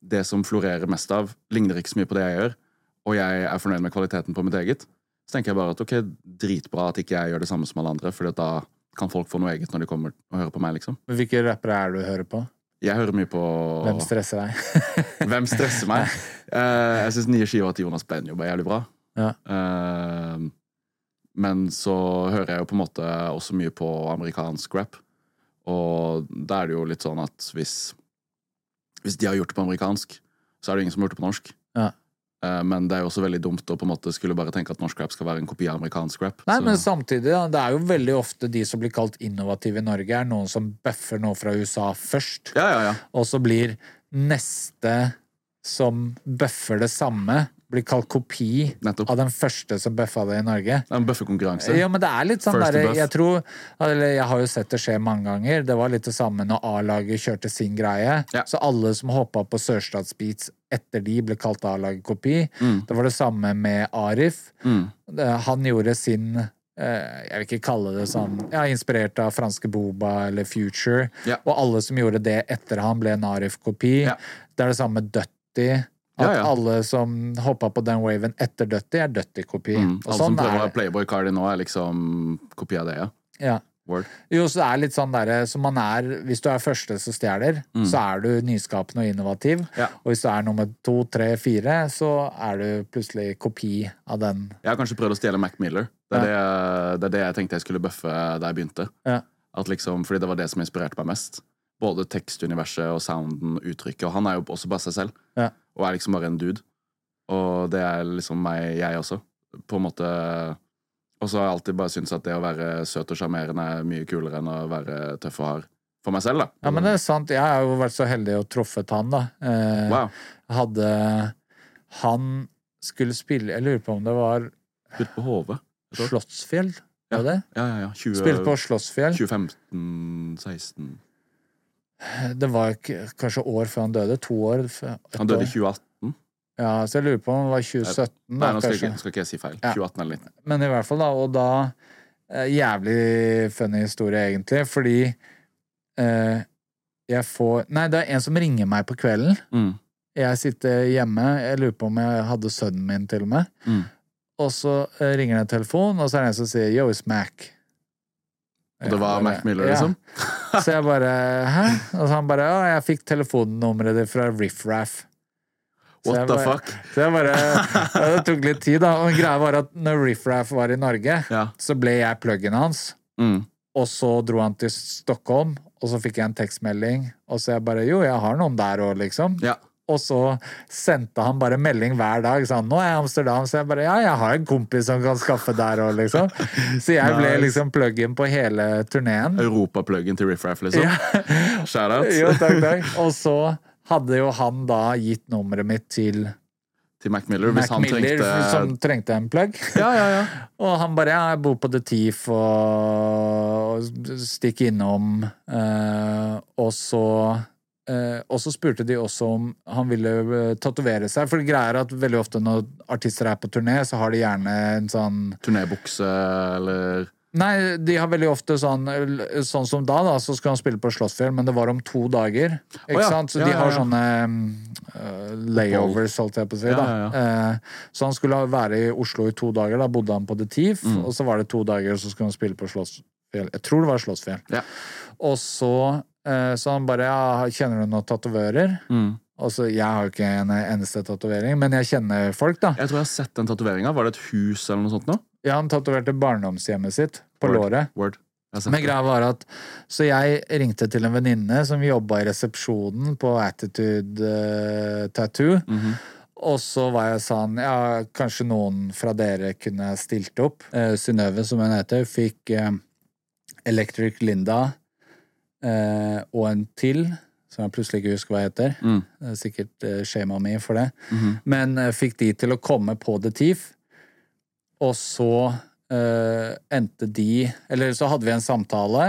det som florerer mest av, ligner ikke så mye på det jeg gjør, og jeg er fornøyd med kvaliteten på mitt eget, så tenker jeg bare at ok, dritbra at ikke jeg gjør det samme som alle andre, for da kan folk få noe eget når de kommer og hører på meg, liksom. Men Hvilke rappere er det du hører på? Jeg hører mye på Hvem stresser deg? [LAUGHS] Hvem stresser meg? Uh, [LAUGHS] jeg syns nye skiva til Jonas Benjob er jævlig bra. Ja. Uh, men så hører jeg jo på en måte også mye på amerikansk rap. Og da er det jo litt sånn at hvis Hvis de har gjort det på amerikansk, så er det ingen som har gjort det på norsk. Eh, men det er jo også veldig dumt å på en måte skulle bare tenke at norsk rap skal være en kopi av amerikansk rap. Nei, Så- men samtidig, det er jo veldig ofte de som blir kalt innovative i Norge, er noen som bøffer noe fra USA først. ja, ja, ja. Og så blir neste som bøffer det samme, blir kalt kopi Nettopp. av den første som bøffa det i Norge. En bøffekonkurranse. Ja, men det er litt sånn der, jeg tror Eller jeg har jo sett det skje mange ganger. Det var litt det samme når A-laget kjørte sin greie. Ja. Så alle som hoppa på Sørstatsbeats etter de, ble kalt A-laget-kopi. Mm. Det var det samme med Arif. Mm. Han gjorde sin eh, Jeg vil ikke kalle det sånn ja, Inspirert av franske Boba eller Future. Ja. Og alle som gjorde det etter han, ble en Arif-kopi. Ja. Det er det samme med Dutty. At Ja, ja. alle som hoppa på den waven etter Dutty, er Dutty-kopi. Mm. Alle sånn som prøver er. Playboy Cardi nå, er liksom kopi av det, ja. Ja. Word. Jo, så det er litt sånn derre Så man er Hvis du er første som stjeler, så er du nyskapende og innovativ. Mm. Ja. Og hvis du er nummer to, tre, fire, så er du plutselig kopi av den. Jeg har kanskje prøvd å stjele Mac Miller. Det er, det, det er det jeg tenkte jeg skulle bøffe da jeg begynte. Ja. At liksom, fordi det var det som inspirerte meg mest. Både tekstuniverset og sounden, uttrykket. Og han er jo også bare seg selv. Ja. Og er liksom bare en dude. Og det er liksom meg, jeg også. På en måte Og så har jeg alltid bare syntes at det å være søt og sjarmerende er mye kulere enn å være tøff og hard. For meg selv, da. Ja, men det er sant. Jeg har jo vært så heldig og truffet han, da. Eh, Wow. Hadde Han skulle spille Jeg lurer på om det var Spilt på HV. Slottsfjell? Ja. Var det? Ja, ja, ja. 20, Spilt på Slottsfjell. 2015-16 Det var kanskje år før han døde. To år. Han døde i 2018. Ja, så jeg lurer på om det var 2017. Nei, nå skal, ikke, skal ikke jeg si feil. Ja. 2018 eller 19. Men i hvert fall, da. Og da eh, Jævlig funny historie, egentlig, fordi eh, jeg får Nei, det er en som ringer meg på kvelden. Mm. Jeg sitter hjemme. Jeg lurer på om jeg hadde sønnen min, til og med. Mm. Og så eh, ringer det en telefon, og så er det en som sier 'yo, it's Mac'. Og det var Mac Miller, ja. liksom? [LAUGHS] Så jeg bare 'hæ?' Og så han bare 'ja, jeg fikk telefonnummeret ditt fra Riff Raff'. What the bare- fuck? Så jeg bare ja, Det tok litt tid, da. Og greia var at når Riff Raff var i Norge, Ja. så ble jeg pluggen hans. Mm. Og så dro han til Stockholm, og så fikk jeg en tekstmelding. Og så jeg bare 'jo, jeg har noen der òg', liksom. ja. Og så sendte han bare melding hver dag. Sånn, 'Nå er jeg i Amsterdam.' Så jeg bare 'Ja, jeg har en kompis som kan skaffe der òg', liksom. Så jeg ble liksom plug-in på hele turneen. Europapluggen til Riff Raff, liksom? Ja. Shout-out Jo, takk, takk. Og så hadde jo han da gitt nummeret mitt til til Mac Miller. Mac Hvis han Miller, trengte som trengte en plugg. Ja, ja, ja. [LAUGHS] Og han bare ja, 'jeg bor på The Teef, og, og stikk innom. uh, og så eh, og så spurte de også om han ville uh, tatovere seg. For greia er at veldig ofte når artister er på turné, så har de gjerne en sånn Turnébukse eller Nei, de har veldig ofte sånn Sånn som da, da, så skulle han spille på Slottsfjell, men det var om to dager. Ikke oh, ja. sant? Så Ja, de har ja. sånne uh, layovers, holdt jeg på å si. Da. Eh, så han skulle være i Oslo i to dager. Da bodde han på The Thief, Mm. og så var det to dager, så skulle han spille på Slottsfjell. Jeg tror det var Slottsfjell. Og så eh, så han bare ja, kjenner du noen tatovører? mm. så, jeg har jo ikke en eneste tatovering, men jeg kjenner folk, da. Jeg tror jeg har sett den tatoveringa. Var det et hus eller noe sånt nå? Ja, han tatoverte barndomshjemmet sitt på Word. låret. Word. Men greia var at Så jeg ringte til en venninne som jobba i resepsjonen på Attitude uh, Tattoo. Mhm. Og så var jeg sånn Ja, kanskje noen fra dere kunne stilt opp. Uh, Synnøve, som hun heter, fikk uh, Electric Linda eh, og en til, som jeg plutselig ikke husker hva heter. Mm. Det er sikkert eh, shame on for det. Mhm. Men eh, fikk de til å komme på The Thief. Og så eh, endte de Eller så hadde vi en samtale,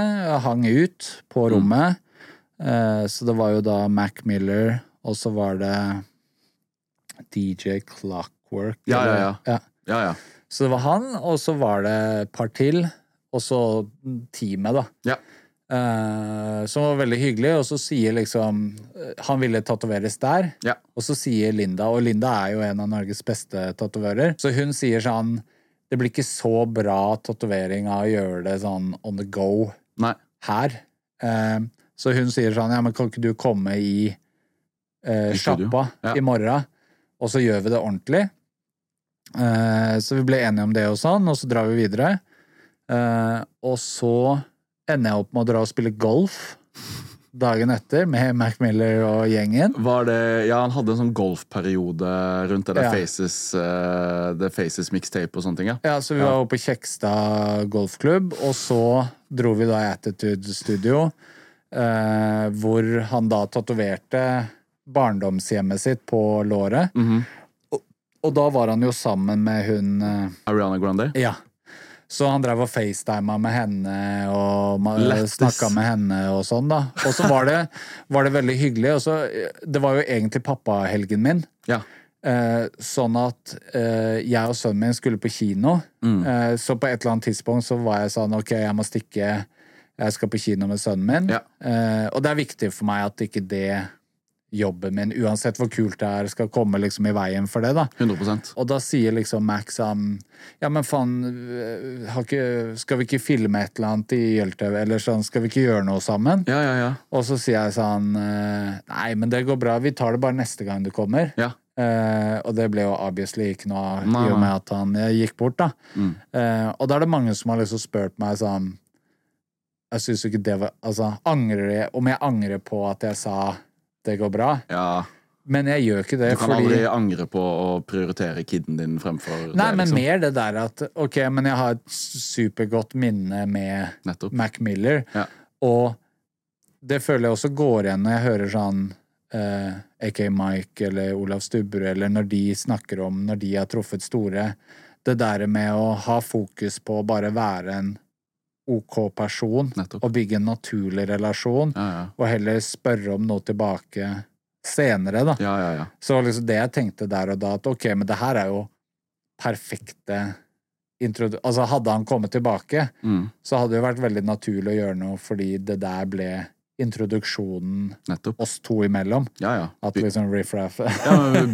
hang ut på Mm. rommet. Eh, så det var jo da Mac Miller, og så var det DJ Clockwork. Ja, ja, eller- ja. ja. Ja, ja. Så det var han, og så var det et par til, og så teamet, da. Ja. Eh, som var veldig hyggelig, og så sier liksom eh, Han ville tatoveres der, Ja. og så sier Linda, og Linda er jo en av Norges beste tatoverer, så hun sier sånn Det blir ikke så bra tatovering av å gjøre det sånn on the go Nei. her. Eh, så hun sier sånn Ja, men kan ikke du komme i eh, I sjappa Ja. i morgen, og så gjør vi det ordentlig? Så vi ble enige om det og sånn, og så drar vi videre. Og så ender jeg opp med å dra og spille golf dagen etter med Mac Miller og gjengen. Var det Ja, han hadde en sånn golfperiode rundt det der Ja. Faces, uh, The Faces mixtape og sånne ting, ja. Ja, så vi var oppe på Kjekstad golfklubb, og så dro vi da i Attitude Studio, uh, hvor han da tatoverte barndomshjemmet sitt på låret. Mhm. og, og da var han jo sammen med hun uh, Ariana Grande. Ja. Så han drev og facetima med henne og snakka med henne og sånn, da. Og så var det, var det veldig hyggelig. Så, det var jo egentlig pappahelgen min. Ja. Eh, sånn at eh, jeg og sønnen min skulle på kino. Mm. Eh, så på et eller annet tidspunkt så var jeg sånn ok, jeg må stikke. Jeg skal på kino med sønnen min. Ja. Eh, og det er viktig for meg at ikke det jobben min, uansett hvor kult det er, skal komme liksom i veien for det, da. 100% Og da sier liksom Max um, Ja, men faen, øh, skal vi ikke filme et eller annet i YLTV, eller sånn, skal vi ikke gjøre noe sammen? Ja, ja, ja. Og så sier jeg sånn øh, Nei, men det går bra, vi tar det bare neste gang du kommer. ja. Uh, og det ble jo obviously ikke noe av, i og med at han gikk bort, da. Mm. Uh, og da er det mange som har liksom spurt meg sånn Jeg syns jo ikke det var Altså, angrer jeg Om jeg angrer på at jeg sa det går bra? ja. Men jeg gjør ikke det, Du kan fordi aldri angre på å prioritere kiden din fremfor Nei, det, men liksom. mer det der at Ok, men jeg har et supergodt minne med Nettopp. Mac Miller, Ja. og det føler jeg også går igjen når jeg hører sånn eh, AK Mike eller Olav Stubberud, eller når de snakker om når de har truffet store, det der med å ha fokus på å bare være en OK person, Nettopp. og bygge en naturlig relasjon, Ja, ja. og heller spørre om noe tilbake senere, da. Ja, ja, ja. Så liksom det jeg tenkte der og da, at ok, men det her er jo perfekte introdu... Altså, hadde han kommet tilbake, Mm. så hadde det jo vært veldig naturlig å gjøre noe, fordi det der ble introduksjonen Nettopp. oss to imellom. Ja, ja. At liksom riff-raff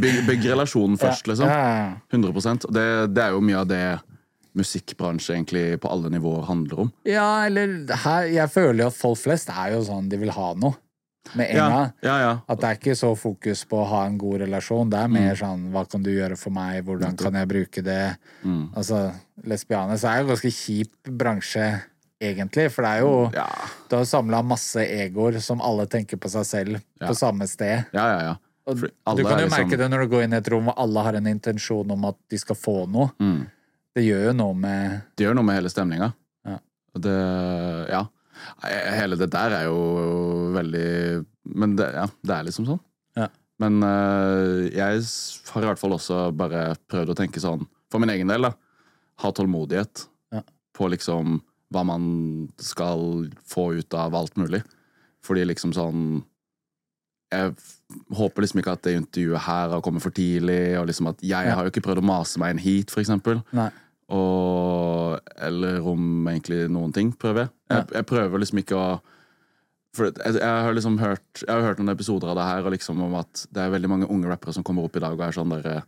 bygg, bygg relasjonen [LAUGHS] først, liksom. Ja, ja, ja. 100 Og det, det er jo mye av det musikkbransje egentlig på alle nivåer handler om. ja, eller her, jeg føler jo at folk flest er jo sånn, de vil ha noe med en gang. ja, ja. At det er ikke så fokus på å ha en god relasjon. Det er mer sånn hva kan du gjøre for meg, hvordan kan jeg bruke det? Mm. Altså, så er jo en ganske kjip bransje, egentlig. For det er jo Ja, Du har samla masse egoer som alle tenker på seg selv Ja. på samme sted. ja, ja. ja. Du kan jo liksom- merke det når du går inn i et rom hvor alle har en intensjon om at de skal få noe. Mm. Det gjør jo noe med Det gjør noe med hele stemninga. Ja. Det Ja. Hele det der er jo veldig Men det, ja, det er liksom sånn. Ja. Men eh, jeg har i hvert fall også bare prøvd å tenke sånn, for min egen del, da. Ha tålmodighet Ja. på liksom hva man skal få ut av alt mulig. Fordi liksom sånn Jeg håper liksom ikke at det intervjuet her har kommet for tidlig, og liksom at jeg Ja. har jo ikke prøvd å mase meg inn hit, Nei. og, eller om egentlig noen ting, prøver jeg. Jeg, jeg prøver liksom ikke å For jeg, jeg har liksom hørt Jeg har hørt noen episoder av det her og liksom om at det er veldig mange unge rappere som kommer opp i dag og er sånn der eh,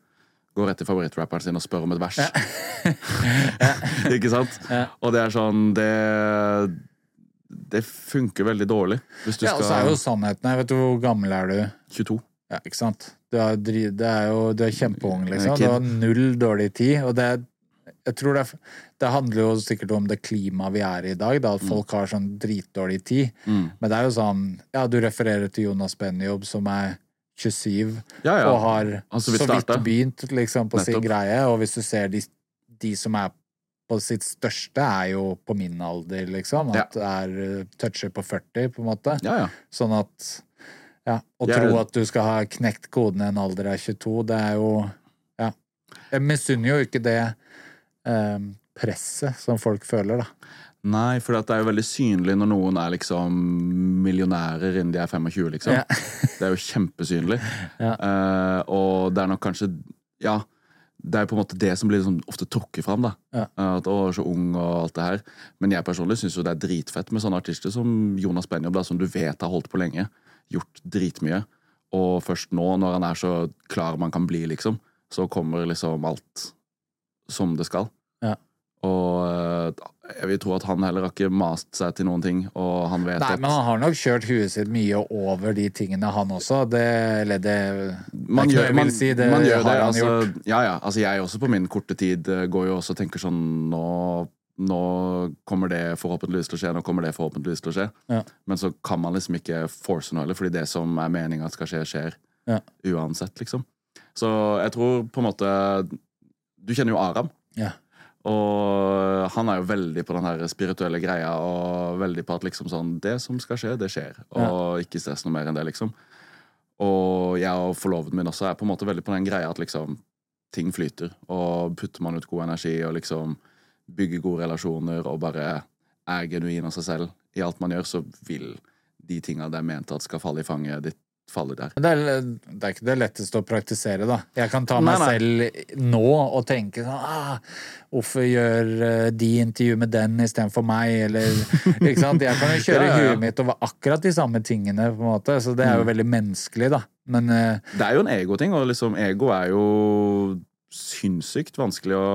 Går rett til favorittrapperen sin og spør om et vers. [LAUGHS] [LAUGHS] ikke sant? Ja. Og det er sånn Det Det funker veldig dårlig. Hvis du Ja, og så er jo sannheten her. vet du hvor gammel er du? 22. Ja, ikke sant? Du er, dri- det er jo Du er kjempeung, liksom. Du har null dårlig tid. Og det, jeg tror det, det handler jo sikkert om det klimaet vi er i i dag, da, Mm. at folk har sånn dritdårlig tid. Men det er jo sånn Ja, du refererer til Jonas Benjob, som er 27 Ja, ja. og har altså, så så vidt begynt liksom, på sin greie. Og hvis du ser de, de som er på sitt største, er jo på min alder, liksom. At det er uh, toucher på 40, på en måte. Ja, ja. Sånn at Ja. Å tro at du skal ha knekt koden i en alder av 22, det er jo Ja. Jeg misunner jo ikke det eh, presset som folk føler, da. Nei, for det er jo veldig synlig når noen er liksom millionærer innen de er 25, liksom. Ja. det er jo kjempesynlig. [LAUGHS] Ja. Uh, og det er nok kanskje Ja, det er på en måte det som blir liksom ofte trukket fram, da. Ja. At å, så ung og alt det her. Men jeg personlig syns det er dritfett med sånne artister som Jonas Benjob, da, som du vet har holdt på lenge. Gjort dritmye. Og først nå, når han er så klar man kan bli, liksom, så kommer liksom alt som det skal. Ja. Og eh, jeg vil tro at han heller har ikke mast seg til noen ting, og han vet Nei, at men han har nok kjørt huet sitt mye over de tingene, han også. Det, eller det, man det gjør, man, si, det man gjør det. han Altså, gjort. ja, ja. Altså, jeg også på min korte tid eh, går jo også og tenker sånn Nå, nå kommer det forhåpentligvis til å skje, nå kommer det forhåpentligvis til å skje. Ja. Men så kan man liksom ikke force noe heller, fordi det som er meninga skal skje, skjer. Ja. Uansett, liksom. Så jeg tror på en måte Du kjenner jo Aram. Ja. Og han er jo veldig på den her spirituelle greia, og veldig på at liksom sånn Det som skal skje, det skjer. Og ikke stress noe mer enn det, liksom. Og jeg og forloveden min også er på en måte veldig på den greia at liksom ting flyter. Og putter man ut god energi og liksom bygger gode relasjoner og bare er genuin av seg selv i alt man gjør, så vil de tinga det er ment at skal falle i fanget ditt, falle der. Det er, det er ikke det letteste å praktisere, da. Jeg kan ta meg nei. selv nå og tenke sånn ah, Hvorfor gjør eh, de intervju med den istedenfor meg, eller [LAUGHS] Ikke sant? Jeg kan jo kjøre Ja, ja, ja. huet mitt over akkurat de samme tingene, på en måte, så det er Mm. jo veldig menneskelig, da. Men eh, Det er jo en egoting, og liksom ego er jo sinnssykt vanskelig å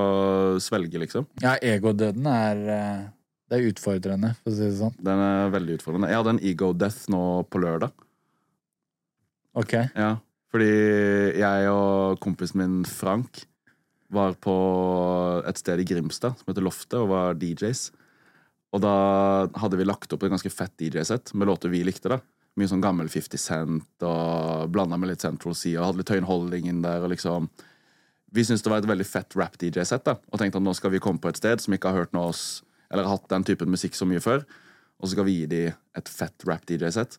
svelge, liksom. ja, egodøden er eh, Det er utfordrende, for å si det sånn. Den er veldig utfordrende. Jeg hadde en ego death nå på lørdag. Ok. Ja, fordi jeg og kompisen min Frank var på et sted i Grimstad som heter Loftet, og var DJs. Og da hadde vi lagt opp et ganske fett DJ-sett med låter vi likte. da Mye sånn gammel 50 Cent og blanda med litt Central Sea, og hadde litt Tøyenholding inn der. og liksom Vi syntes det var et veldig fett rap-DJ-sett, da og tenkte at nå skal vi komme på et sted som ikke har hørt noe oss Eller hatt den typen musikk så mye før, og så skal vi gi dem et fett rap-DJ-sett.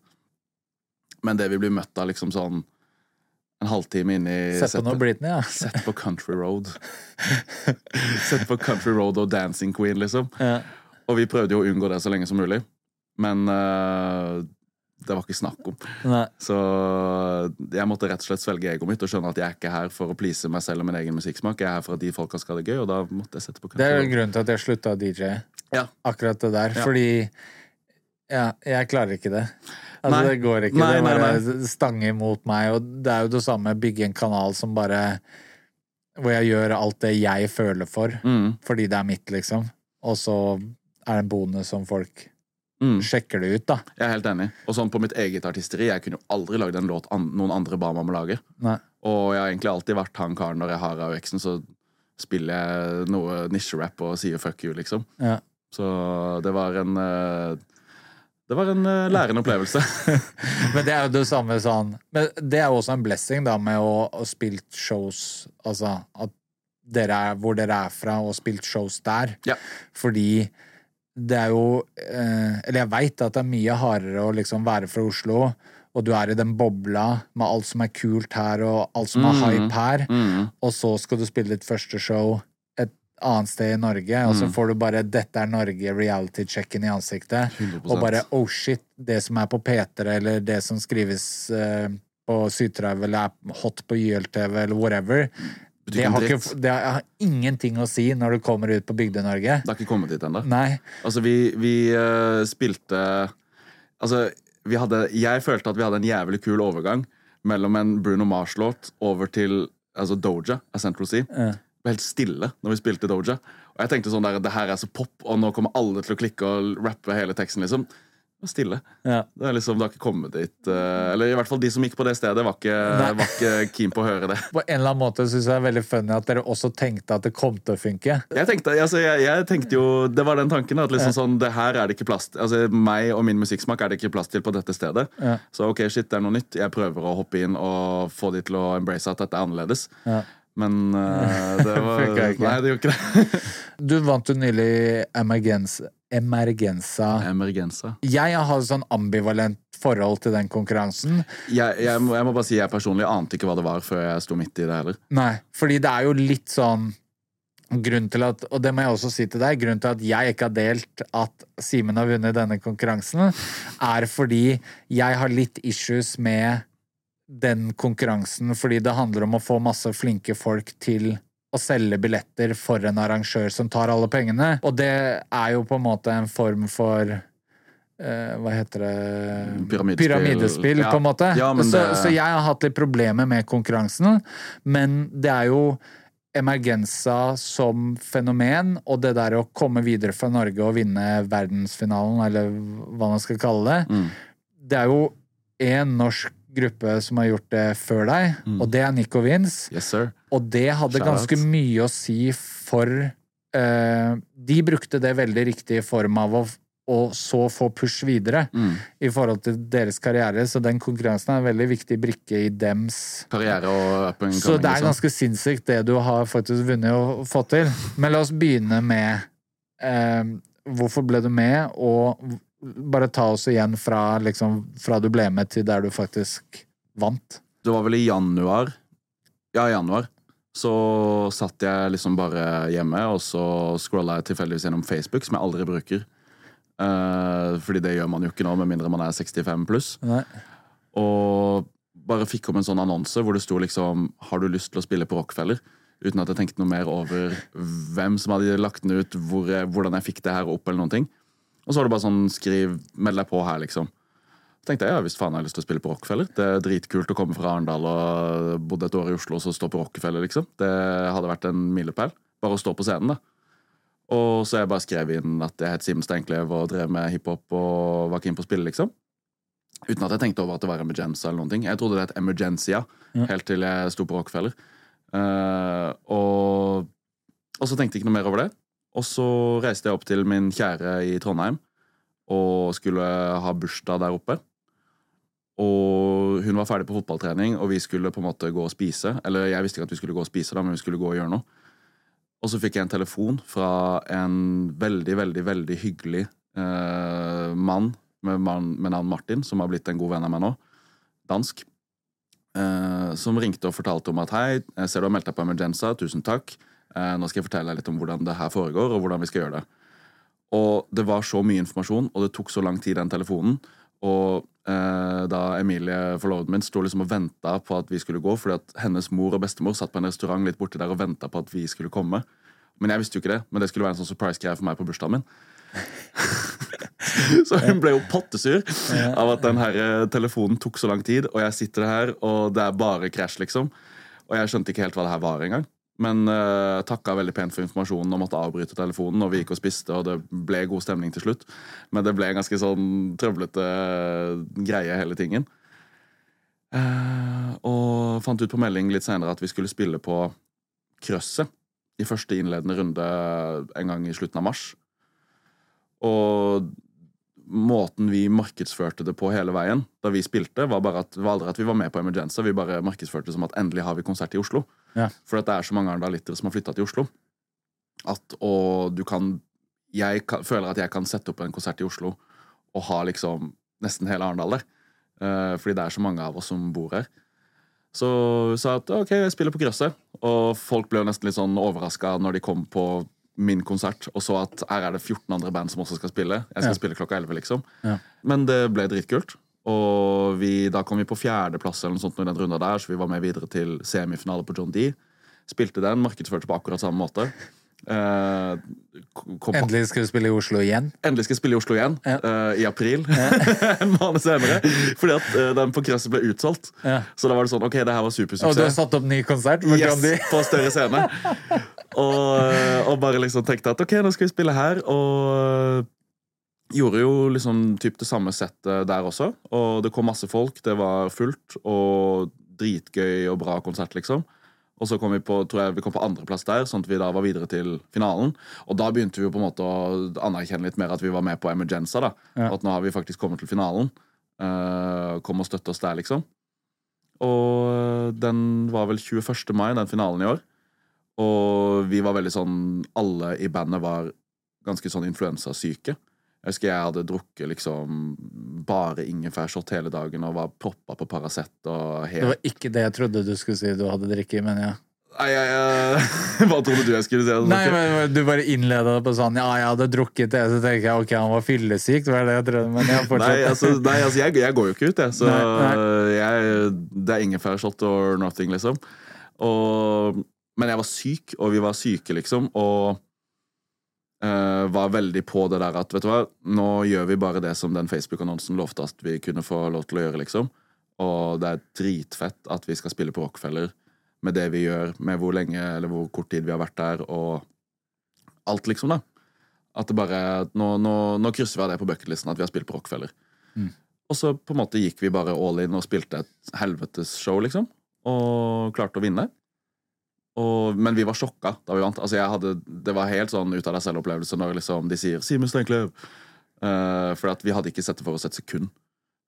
Men det vi blir møtt av liksom sånn en halvtime inn i Sett på noe Britney, ja. [LAUGHS] Sett på Country Road. [LAUGHS] Sett på Country Road og Dancing Queen, liksom. Ja. Og vi prøvde jo å unngå det så lenge som mulig. Men uh, det var ikke snakk om. Nei. Så jeg måtte rett og slett svelge egoet mitt og skjønne at jeg er ikke her for å please meg selv og min egen musikksmak. Jeg er her for at de folka skal ha det gøy, og da måtte jeg sette på country Det er jo grunnen til at jeg slutta å DJ. Ja. Akkurat det der. Fordi ja, jeg klarer ikke det. Altså, Nei. det går ikke. Nei, det nei, bare stanger mot meg. Og det er jo det samme bygge en kanal som bare Hvor jeg gjør alt det jeg føler for, Mm, fordi det er mitt, liksom. Og så er det en bonus som folk mm. sjekker det ut, da. Jeg er helt enig. Og sånn på mitt eget artisteri, jeg kunne jo aldri lagd en låt an noen andre ba meg om å lage. Nei. Og jeg har egentlig alltid vært han karen når jeg har AUX-en, så spiller jeg noe nisjerap og sier fuck you, liksom. Ja. Så det var en eh, Det var en uh, lærende opplevelse. [LAUGHS] Men det er jo det samme sånn Men det er jo også en blessing, da, med å ha spilt shows Altså at dere er hvor dere er fra, og spilt shows der. Ja. Fordi det er jo eh, Eller jeg veit at det er mye hardere å liksom være fra Oslo, og du er i den bobla med alt som er kult her, og alt som er mm. hype her, Mm. og så skal du spille ditt første show annet sted i Norge, og så Mm. får du bare 'Dette er Norge', reality-checken i ansiktet. 100%. Og bare oh shit, det som er på P3, eller det som skrives uh, på Sytrav, eller er hot på YLTV, eller whatever, det har, ikke, det har ingenting å si når du kommer ut på Bygde-Norge. Det har ikke kommet dit ennå. Altså, vi, vi uh, spilte Altså, vi hadde Jeg følte at vi hadde en jævlig kul overgang mellom en Bruno Mars-låt over til altså Doja av Central Sea. Ja. Det var helt stille når vi spilte Doja. Og jeg tenkte sånn der, det her er så pop, og nå kommer alle til å klikke og rappe hele teksten, liksom. Stille. Ja. Det er liksom, det har ikke kommet dit eh, Eller i hvert fall de som gikk på det stedet, var ikke, var ikke keen på å høre det. [LAUGHS] På en eller annen måte syns jeg det er veldig funny at dere også tenkte at det kom til å funke. Jeg tenkte, altså, jeg, jeg tenkte jo Det var den tanken at liksom sånn, det her er det ikke plass Altså, meg og min musikksmak er det ikke plass til på dette stedet. Ja. Så ok, shit, det er noe nytt. Jeg prøver å hoppe inn og få de til å embrace at dette er annerledes. Men uh, det [LAUGHS] var Nei, det gjorde ikke det. [LAUGHS] Du vant jo nylig Emergenza. Emergenza. Jeg har sånn ambivalent forhold til den konkurransen. Jeg, jeg, må, jeg må bare si jeg personlig ante ikke hva det var før jeg sto midt i det heller. Nei, fordi det er jo litt sånn Grunnen til at, og det må jeg også si til deg, grunnen til at jeg ikke har delt at Simen har vunnet denne konkurransen, er fordi jeg har litt issues med den konkurransen, fordi det handler om å få masse flinke folk til å selge billetter for en arrangør som tar alle pengene. Og det er jo på en måte en form for uh, hva heter det Pyramidespill. Pyramidespill, Ja. på en måte. Ja, men så, det- så jeg har hatt litt problemer med konkurransen, men det er jo emergensa som fenomen, og det der å komme videre fra Norge og vinne verdensfinalen, eller hva man skal kalle det, Mm. det er jo én norsk gruppe som har gjort det før deg, Mm. og det er Nico Vince. Yes. Og det hadde Shout out. ganske mye å si for uh, De brukte det veldig riktig i form av å, å så få push videre Mm. i forhold til deres karriere, så den konkurransen er en veldig viktig brikke i dems Karriere og appen. Så det er liksom. ganske sinnssykt det du har faktisk vunnet og fått til. Men la oss begynne med eh, hvorfor ble du med, og bare ta oss igjen fra, liksom, fra du ble med til der du faktisk vant. Det var vel i januar. Ja, i januar. Så satt jeg liksom bare hjemme, og så scrolla jeg tilfeldigvis gjennom Facebook, som jeg aldri bruker. Uh, fordi det gjør man jo ikke nå, med mindre man er 65 pluss. Nei. Og bare fikk om en sånn annonse hvor det sto liksom 'Har du lyst til å spille på Rockefeller?' Uten at jeg tenkte noe mer over hvem som hadde lagt den ut, hvor, hvordan jeg fikk det her opp, eller noen ting. Og så var det bare sånn 'Skriv, meld deg på her', liksom. Så tenkte jeg ja, hvis faen jeg har lyst til å spille på Rockefeller. Det er dritkult å komme fra Arendal og bodde et år i Oslo og så stå på Rockefeller, liksom. Det hadde vært en milepæl. Bare å stå på scenen, da. Og så jeg bare skrev inn at jeg het Simen Steinklev og drev med hiphop og var keen på å spille, liksom. Uten at jeg tenkte over at det var Emergenza eller noen ting. Jeg trodde det het Emergencia Ja. helt til jeg sto på Rockefeller. Uh, og, og så tenkte jeg ikke noe mer over det. Og så reiste jeg opp til min kjære i Trondheim og skulle ha bursdag der oppe. Og hun var ferdig på fotballtrening, og vi skulle på en måte gå og spise. Eller jeg visste ikke at vi skulle gå og spise, da, men vi skulle gå og gjøre noe. Og så fikk jeg en telefon fra en veldig, veldig, veldig hyggelig eh, mann med, man, med navn Martin, som har blitt en god venn av meg nå. Dansk. Eh, som ringte og fortalte om at hei, jeg ser du har meldt deg på Emergenza, tusen takk. Eh, nå skal jeg fortelle deg litt om hvordan det her foregår, og hvordan vi skal gjøre det. Og det var så mye informasjon, og det tok så lang tid, den telefonen. Og eh, da Emilie, forloveden min, sto liksom og venta på at vi skulle gå, fordi at hennes mor og bestemor satt på en restaurant litt borti der og venta på at vi skulle komme. Men jeg visste jo ikke det, men det skulle være en sånn surprise-greie for meg på bursdagen min. [LAUGHS] så hun ble jo pottesur av at den her eh, telefonen tok så lang tid, og jeg sitter her, og det er bare krasj, liksom. Og jeg skjønte ikke helt hva det her var engang. Men uh, takka veldig pent for informasjonen og måtte avbryte telefonen. Og vi gikk og spiste, og det ble god stemning til slutt. Men det ble en ganske sånn trøblete uh, greie, hele tingen. Uh, og fant ut på melding litt seinere at vi skulle spille på Krøsset i første innledende runde en gang i slutten av mars. Og måten vi markedsførte det på hele veien da vi spilte, var bare at, var aldri at vi var med på Emergenza. Vi bare markedsførte det som at endelig har vi konsert i Oslo. Ja. For at det er så mange andalittere som har flytta til Oslo. At, og du kan Jeg kan, føler at jeg kan sette opp en konsert i Oslo og ha liksom nesten hele Arendal der. Uh, fordi det er så mange av oss som bor her. Så vi sa at ok, jeg spiller på Grøsset. Og folk ble jo nesten litt sånn overraska når de kom på min konsert og så at her er det 14 andre band som også skal spille. Jeg skal Ja. spille klokka 11, liksom. Ja. Men det ble dritkult. Og vi, da kom vi på fjerdeplass eller noe sånt i den runda der, så vi var med videre til semifinale på John D. Spilte den, markedsførte på akkurat samme måte. Kom Endelig skal du spille i Oslo igjen. Endelig skal jeg spille i Oslo igjen, Ja. Uh, i april. [LAUGHS] en måned senere. Fordi at uh, den på Krøsset ble utsolgt. Ja. Så da var det sånn, ok, det her var supersuksess. Og du har satt opp ny konsert? Yes, på større scene. Og, og bare liksom tenkte at ok, nå skal vi spille her. Og gjorde jo liksom typ det samme settet der også. Og det kom masse folk, det var fullt og dritgøy og bra konsert, liksom. Og så kom vi på tror jeg vi kom på andreplass der, sånn at vi da var videre til finalen. Og da begynte vi jo på en måte å anerkjenne litt mer at vi var med på Emergenza. da. Ja. At nå har vi faktisk kommet til finalen. Uh, kom og støtte oss der, liksom. Og eh, den var vel 21. mai, den finalen i år. Og vi var veldig sånn Alle i bandet var ganske sånn influensasyke. Jeg husker jeg hadde drukket liksom bare ingefærshot hele dagen og var proppa på Paracet og Det var ikke det jeg trodde du skulle si du hadde drikket, men ja. Nei, jeg, jeg, [LAUGHS] Hva trodde du jeg skulle si? Nei, men Du bare innleda det på sånn Ja, jeg hadde drukket det, så tenker jeg ok, han var fyllesyk. Det var det jeg trodde, men jeg Nei, altså, nei, altså jeg, jeg går jo ikke ut, jeg. Så Nei, Jeg, det er ingefærshot or nothing, liksom. Og, men jeg var syk, og vi var syke, liksom. Og eh, var veldig på det der at vet du hva, nå gjør vi bare det som den Facebook-annonsen lovte at vi kunne få lov til å gjøre, liksom. Og det er dritfett at vi skal spille på Rockefeller med det vi gjør, med hvor lenge eller hvor kort tid vi har vært der, og alt, liksom, da. At det bare Nå, nå, nå krysser vi av det på bucketlisten at vi har spilt på Rockefeller. Og så på en måte gikk vi bare all in og spilte et helvetes show, liksom. Og klarte å vinne. Og, men vi var sjokka da vi vant. Altså jeg hadde, det var helt sånn ut av deg selv-opplevelse når liksom de sier 'Simen Steinkløv'. Uh, for at vi hadde ikke sett det for oss et sekund.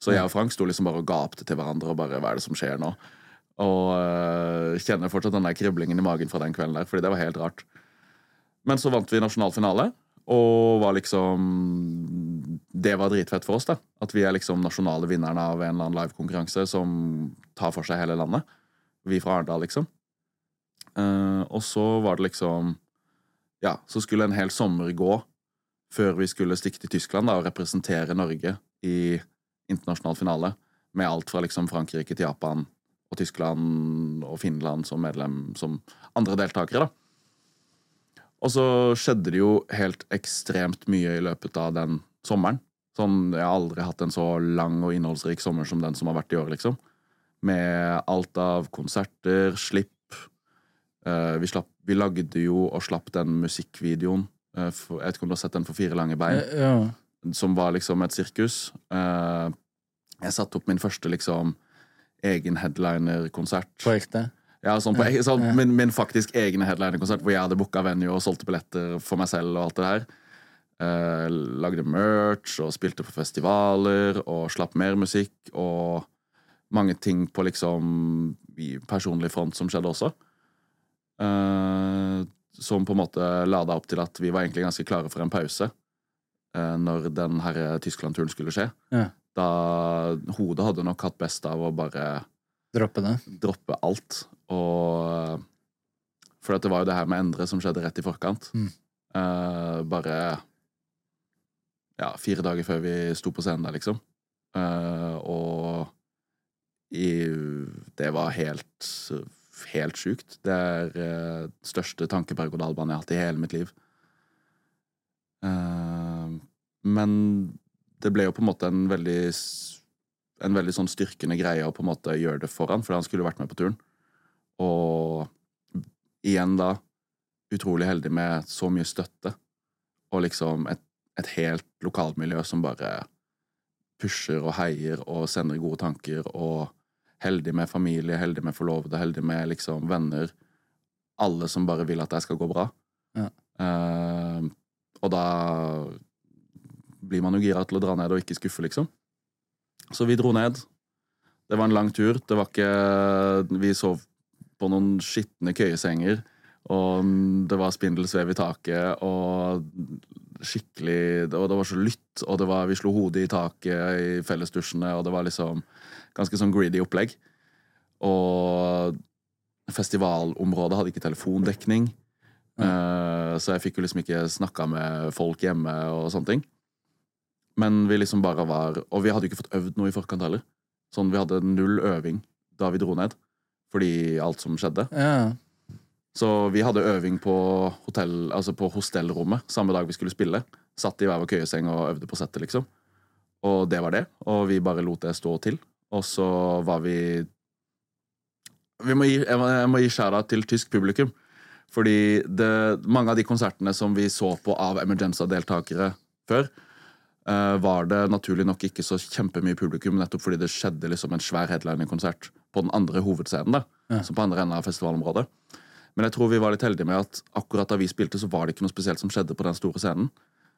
Så jeg og Frank sto liksom bare og gapte til hverandre og bare 'hva er det som skjer nå?' Og uh, kjenner fortsatt den der kriblingen i magen fra den kvelden der, fordi det var helt rart. Men så vant vi nasjonal finale, og var liksom Det var dritfett for oss, da. At vi er liksom nasjonale vinnerne av en eller annen livekonkurranse som tar for seg hele landet. Vi fra Arendal, liksom. Eh, og så var det liksom Ja, så skulle en hel sommer gå før vi skulle stikke til Tyskland da, og representere Norge i internasjonal finale. Med alt fra liksom Frankrike til Japan og Tyskland og Finland som medlem som andre deltakere. da. Og så skjedde det jo helt ekstremt mye i løpet av den sommeren. Sånn, Jeg har aldri hatt en så lang og innholdsrik sommer som den som har vært i år, liksom. Med alt av konserter, slipp. Eh, vi, slapp, vi lagde jo og slapp den musikkvideoen. eh, for, jeg vet ikke om du har sett den for fire lange bein Ja. som var liksom et sirkus. Eh, jeg satte opp min første liksom egen headliner-konsert. På ekte. Ja, sånn på, sånn, min, min faktisk egne headliner-konsert hvor jeg hadde booka venue og solgte billetter for meg selv og alt det der. Eh, lagde merch og spilte på festivaler og slapp mer musikk og mange ting på liksom personlig front som skjedde også. Eh, som på en måte lada opp til at vi var egentlig ganske klare for en pause uh, når den herre Tyskland-turen skulle skje. Ja. Da hodet hadde nok hatt best av å bare Droppe det. droppe alt. Og For det var jo det her med Endre som skjedde rett i forkant. Mm. Uh, bare ja, fire dager før vi sto på scenen der, liksom. Uh, og i, det var helt helt sjukt. Det er uh, største tankeberg-og-dal-banen jeg har hatt i hele mitt liv. Uh, men det ble jo på en måte en veldig en veldig sånn styrkende greie å på en måte gjøre det for han, for han skulle vært med på turen. Og igjen da, utrolig heldig med så mye støtte, og liksom et, et helt lokalmiljø som bare pusher og heier og sender gode tanker, og heldig med familie, heldig med forlovede, heldig med liksom venner. Alle som bare vil at det skal gå bra. Ja. Uh, og da blir man jo gira til å dra ned og ikke skuffe, liksom. Så vi dro ned. Det var en lang tur. Det var ikke Vi sov på noen skitne køyesenger. Og det var spindelsvev i taket, og skikkelig Og det var så lytt, og det var, vi slo hodet i taket i fellesdusjene, og det var liksom ganske sånn greedy opplegg. Og festivalområdet hadde ikke telefondekning. Eh, så jeg fikk jo liksom ikke snakka med folk hjemme og sånne ting. Men vi liksom bare var Og vi hadde jo ikke fått øvd noe i forkant heller. Sånn, Vi hadde null øving da vi dro ned, fordi alt som skjedde. Ja. Så vi hadde øving på, hotell, altså på hostellrommet samme dag vi skulle spille. Satt i hver vår køyeseng og øvde på settet, liksom. Og det var det. Og vi bare lot det stå til. Og så var vi vi må gi, Jeg må, gi shout-out til tysk publikum. Fordi det, mange av de konsertene som vi så på av Emergenza-deltakere før, uh, var det naturlig nok ikke så kjempemye publikum, nettopp fordi det skjedde liksom en svær headlining-konsert på den andre hovedscenen, da, som på andre enden av festivalområdet. Men jeg tror vi var litt heldige med at akkurat da vi spilte, så var det ikke noe spesielt som skjedde på den store scenen.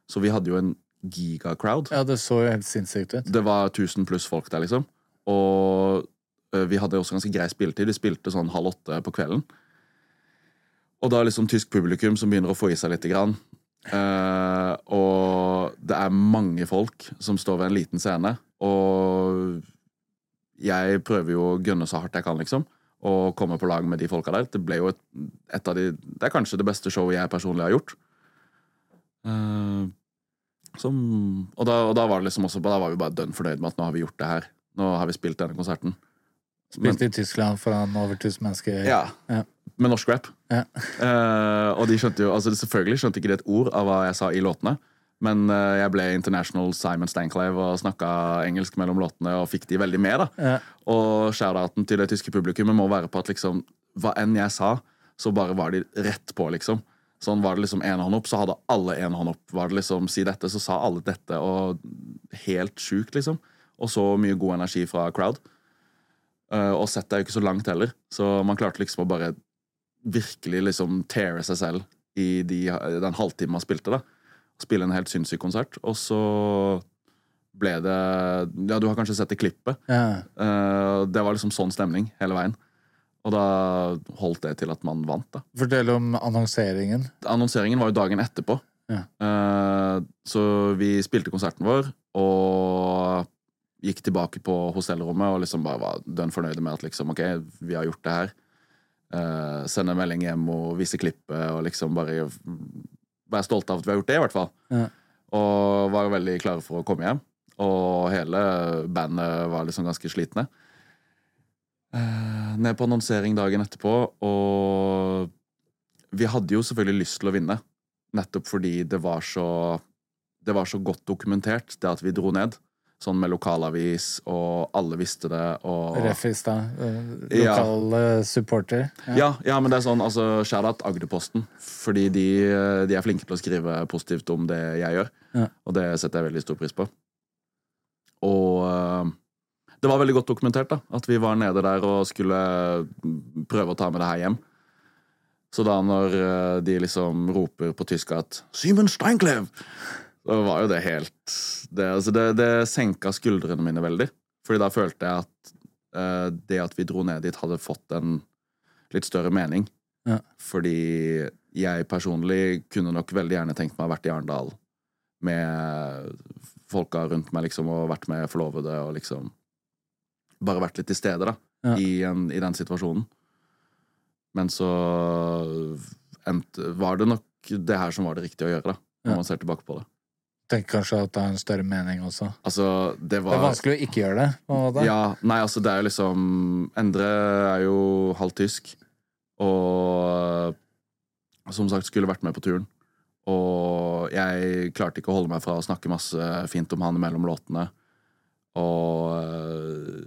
Så vi hadde jo en gigacrowd. Ja, det så jo helt sinnssykt ut. Det var 1000 pluss folk der, liksom. Og vi hadde også ganske grei spilletid. Vi spilte sånn halv åtte på kvelden. Og da er liksom tysk publikum som begynner å få i seg lite grann. Uh, og det er mange folk som står ved en liten scene. Og jeg prøver jo å gønne så hardt jeg kan, liksom. Og komme på lag med de folka der. Det ble jo et, et av de Det er kanskje det beste showet jeg personlig har gjort. Uh, som, og, da, og da var det liksom også Da var vi bare dønn fornøyd med at nå har vi gjort det her. Nå har vi spilt denne konserten. Spilte i Tyskland foran over 1000 mennesker. Ja. Ja. Med norsk rap. Ja. uh, og de skjønte jo altså Selvfølgelig skjønte ikke de et ord av hva jeg sa i låtene. Men uh, jeg ble international Simon Stanclave og snakka engelsk mellom låtene og fikk de veldig med. da Ja. Og shout-outen til det tyske publikummet må være på at liksom hva enn jeg sa, så bare var de rett på, liksom. Sånn Var det liksom én hånd opp, så hadde alle én hånd opp. Var det liksom si dette, så sa alle dette. Og helt sjukt, liksom. Og så mye god energi fra crowd. Eh, og settet er jo ikke så langt heller, så man klarte liksom å bare virkelig liksom teare seg selv i de, den halvtimen man spilte. da Spille en helt sinnssyk konsert. Og så ble det Ja, du har kanskje sett det klippet. Ja. Eh, det var liksom sånn stemning hele veien. Og da holdt det til at man vant, da. Fortell om annonseringen. Annonseringen var jo dagen etterpå. Ja. Eh, så vi spilte konserten vår og gikk tilbake på hostellrommet og liksom bare var dønn fornøyde med at liksom, ok, vi har gjort det her. Uh, sende melding hjem og vise klippet og liksom bare være stolte av at vi har gjort det, i hvert fall. Ja. Og var veldig klare for å komme hjem. Og hele bandet var liksom ganske slitne. Uh, ned på annonsering dagen etterpå, og vi hadde jo selvfølgelig lyst til å vinne. Nettopp fordi det var så Det var så godt dokumentert, det at vi dro ned. Sånn med lokalavis, og alle visste det, og Refis, da. Lokal Ja. Supporter. ja, ja, men det er sånn, altså, shout-out Agderposten. Fordi de, de er flinke til å skrive positivt om det jeg gjør. Ja. Og det setter jeg veldig stor pris på. Og øh, det var veldig godt dokumentert da, at vi var nede der og skulle prøve å ta med det her hjem. Så da når de liksom roper på tysk at 'Simen Steinklev', så var jo det helt Det, altså det, det senka skuldrene mine veldig. Fordi da følte jeg at uh, det at vi dro ned dit, hadde fått en litt større mening. Ja. Fordi jeg personlig kunne nok veldig gjerne tenkt meg å ha vært i Arendal med folka rundt meg, liksom, og vært med forlovede og liksom Bare vært litt til stede, da, Ja. i, en, i den situasjonen. Men så endte, var det nok det her som var det riktige å gjøre, da, når Ja. man ser tilbake på det. Tenker kanskje at det har en større mening også. Altså, det Det var er vanskelig å ikke gjøre det. Ja, nei, altså det er jo liksom Endre er jo halvt tysk Og Som sagt skulle vært med på turen Og jeg klarte ikke å holde meg fra å snakke masse fint om han mellom låtene Og øh,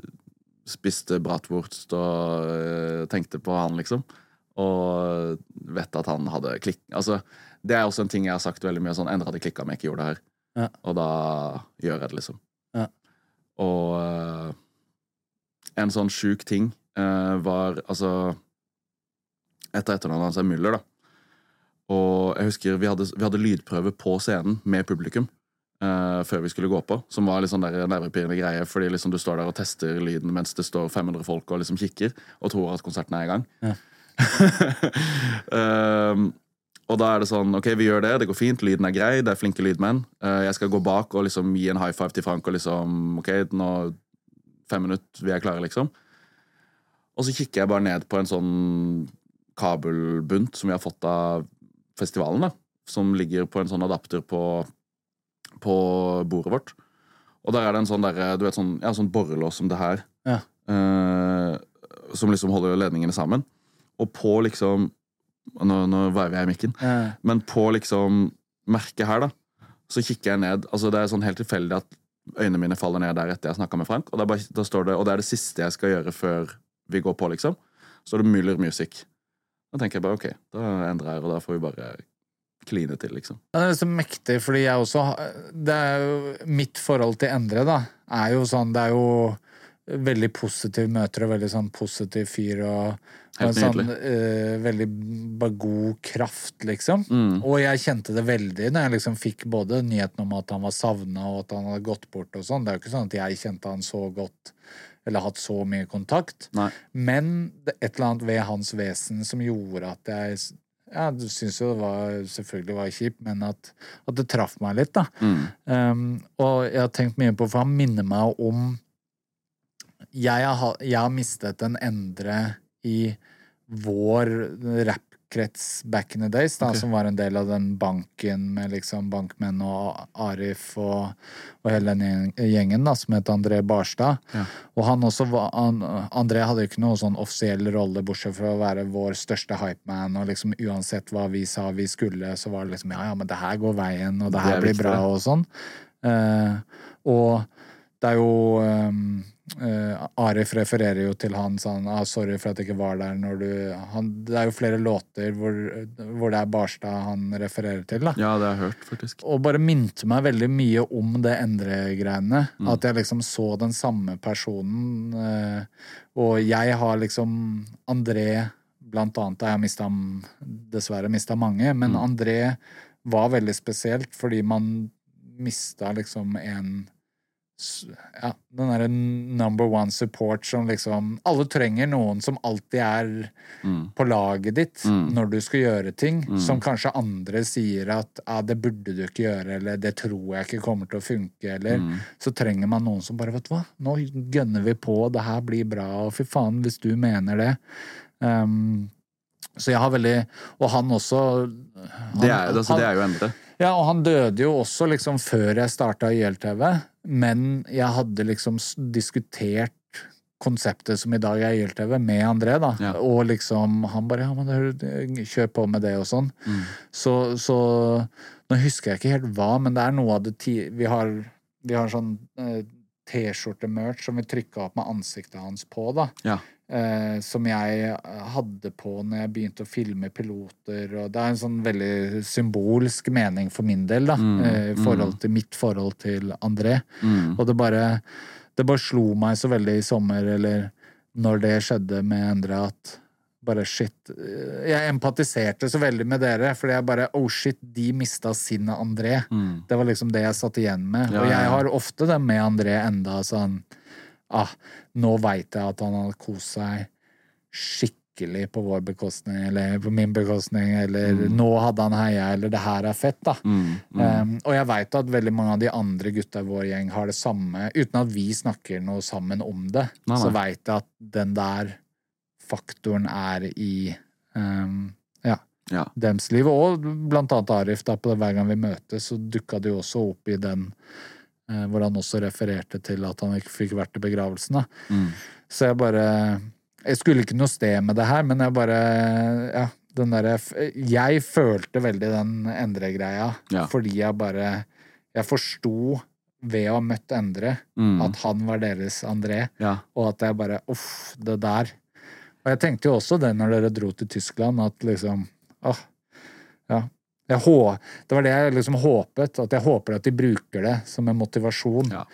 Spiste bratwurst Og øh, tenkte på han liksom Og vet at han hadde klikk Altså det er også en ting jeg har sagt veldig mye sånn, Endre hadde klikket om jeg ikke gjorde det her Ja. Og da gjør jeg det liksom Ja. og uh, en sånn sjuk ting uh, var altså Etter etternavnet hans er Müller, da. Og jeg husker vi hadde, vi hadde lydprøve på scenen med publikum Uh, før vi skulle gå på. Som var litt sånn der nervepirrende greie, fordi liksom du står der og tester lyden mens det står 500 folk og liksom kikker og tror at konserten er i gang. Ja. [LAUGHS] og da er det sånn, ok, vi gjør det, det går fint, lyden er grei, det er flinke lydmenn. Eh, jeg skal gå bak og liksom gi en high five til Frank og liksom, ok, nå fem minutter, vi er klare, liksom. Og så kikker jeg bare ned på en sånn kabelbunt som vi har fått av festivalen, da. Som ligger på en sånn adapter på, på bordet vårt. Og der er det en sånn der, du vet, sånn, ja, sånn borrelås som det her. Ja. eh, som liksom holder ledningene sammen. Og på liksom Nå, nå veiver jeg i mikken. Ja. Men på liksom merket her, da, så kikker jeg ned. Altså Det er sånn helt tilfeldig at øynene mine faller ned der etter jeg snakka med Frank. Og, bare, det, og det er det siste jeg skal gjøre før vi går på, liksom. Så står det Müller Music. Da tenker jeg bare ok, da endrer jeg, og da får vi bare kline til, liksom. Ja, det er så mektig, fordi jeg også Det er jo Mitt forhold til Endre, da, er jo sånn Det er jo veldig positiv møter og veldig sånn positiv fyr og, og en sånn eh, veldig god kraft, liksom. Mm. Og jeg kjente det veldig når jeg liksom fikk både nyheten om at han var savna og at han hadde gått bort og sånn. Det er jo ikke sånn at jeg kjente han så godt eller hatt så mye kontakt. Nei. Men det et eller annet ved hans vesen som gjorde at jeg ja, du syns jo det var selvfølgelig var kjipt, men at, at det traff meg litt, da. Mm. Um, og jeg har tenkt mye på, for han minner meg om Jeg har, jeg har mistet en endre i vår rappkrets back in the days, da, okay. som var en del av den banken med liksom bankmenn og Arif og, og hele den gjengen da, som het André Barstad. Ja. Og han også var, han, André hadde jo ikke noen sånn offisiell rolle, bortsett fra å være vår største hypeman, og liksom uansett hva vi sa vi skulle, så var det liksom ja, ja, men det her går veien, og det her det blir viktig, bra, og sånn. Uh, og det er jo um, eh, Arif refererer jo til han sånn ah, 'Sorry for at jeg ikke var der når du han, Det er jo flere låter hvor, hvor det er Barstad han refererer til, da. Ja, det har jeg hørt, faktisk. Og bare minte meg veldig mye om det Endre-greiene. At jeg liksom så den samme personen. Uh, og jeg har liksom André Blant annet da jeg mista dessverre mista mange, men André var veldig spesielt fordi man mista liksom en ja, den derre number one support som liksom Alle trenger noen som alltid er Mm. på laget ditt Mm. når du skal gjøre ting, Mm. som kanskje andre sier at ah, det burde du ikke gjøre, eller det tror jeg ikke kommer til å funke, eller Mm. så trenger man noen som bare vet du hva, nå gønner vi på, det her blir bra, og fy faen hvis du mener det. Um, så jeg har veldig Og han også han, Det er, altså, han- det er jo Endre. Ja, og han døde jo også liksom før jeg starta YLTV, men jeg hadde liksom diskutert konseptet som i dag er YLTV, med André, da. Ja. Og liksom Han bare Ja, men det- kjør på med det, og sånn. Mm. Så, så Nå husker jeg ikke helt hva, men det er noe av det ti... Vi har, vi har sånn eh, T-skjorte-merch som vi trykka opp med ansiktet hans på, da. Ja. Eh, som jeg eh, hadde på når jeg begynte å filme piloter. Og det er en sånn veldig symbolsk mening for min del, da. Mm, eh, I forhold til mitt forhold til André. Mm. Og det bare Det bare slo meg så veldig i sommer, eller når det skjedde med Endre, at bare shit eh, Jeg empatiserte så veldig med dere, fordi jeg bare Oh shit, de mista sinnet André. Mm. Det var liksom det jeg satt igjen med. Ja, og jeg har ofte det med André enda sånn ah, Nå veit jeg at han har kost seg skikkelig på vår bekostning, eller på min bekostning, eller nå hadde han heia, eller det her er fett, da. Mm. Mm. Um, og jeg veit at veldig mange av de andre gutta i vår gjeng har det samme, uten at vi snakker noe sammen om det. Nei, Så nei. veit jeg at den der faktoren er i um, ja, Ja. dems liv. Og blant annet Arif, da, på det, hver gang vi møtes, så dukka det jo også opp i den hvor han også refererte til at han ikke fikk vært i begravelsen. Mm. Så jeg bare Jeg skulle ikke noe sted med det her, men jeg bare Ja, den derre Jeg følte veldig den Endre-greia, Ja. fordi jeg bare Jeg forsto ved å ha møtt Endre Mm. at han var deres André, ja. og at jeg bare Uff, det der. Og jeg tenkte jo også det når dere dro til Tyskland, at liksom Åh, ja. Jeg hå, det var det jeg liksom håpet. At jeg håper at de bruker det som en motivasjon. Ja.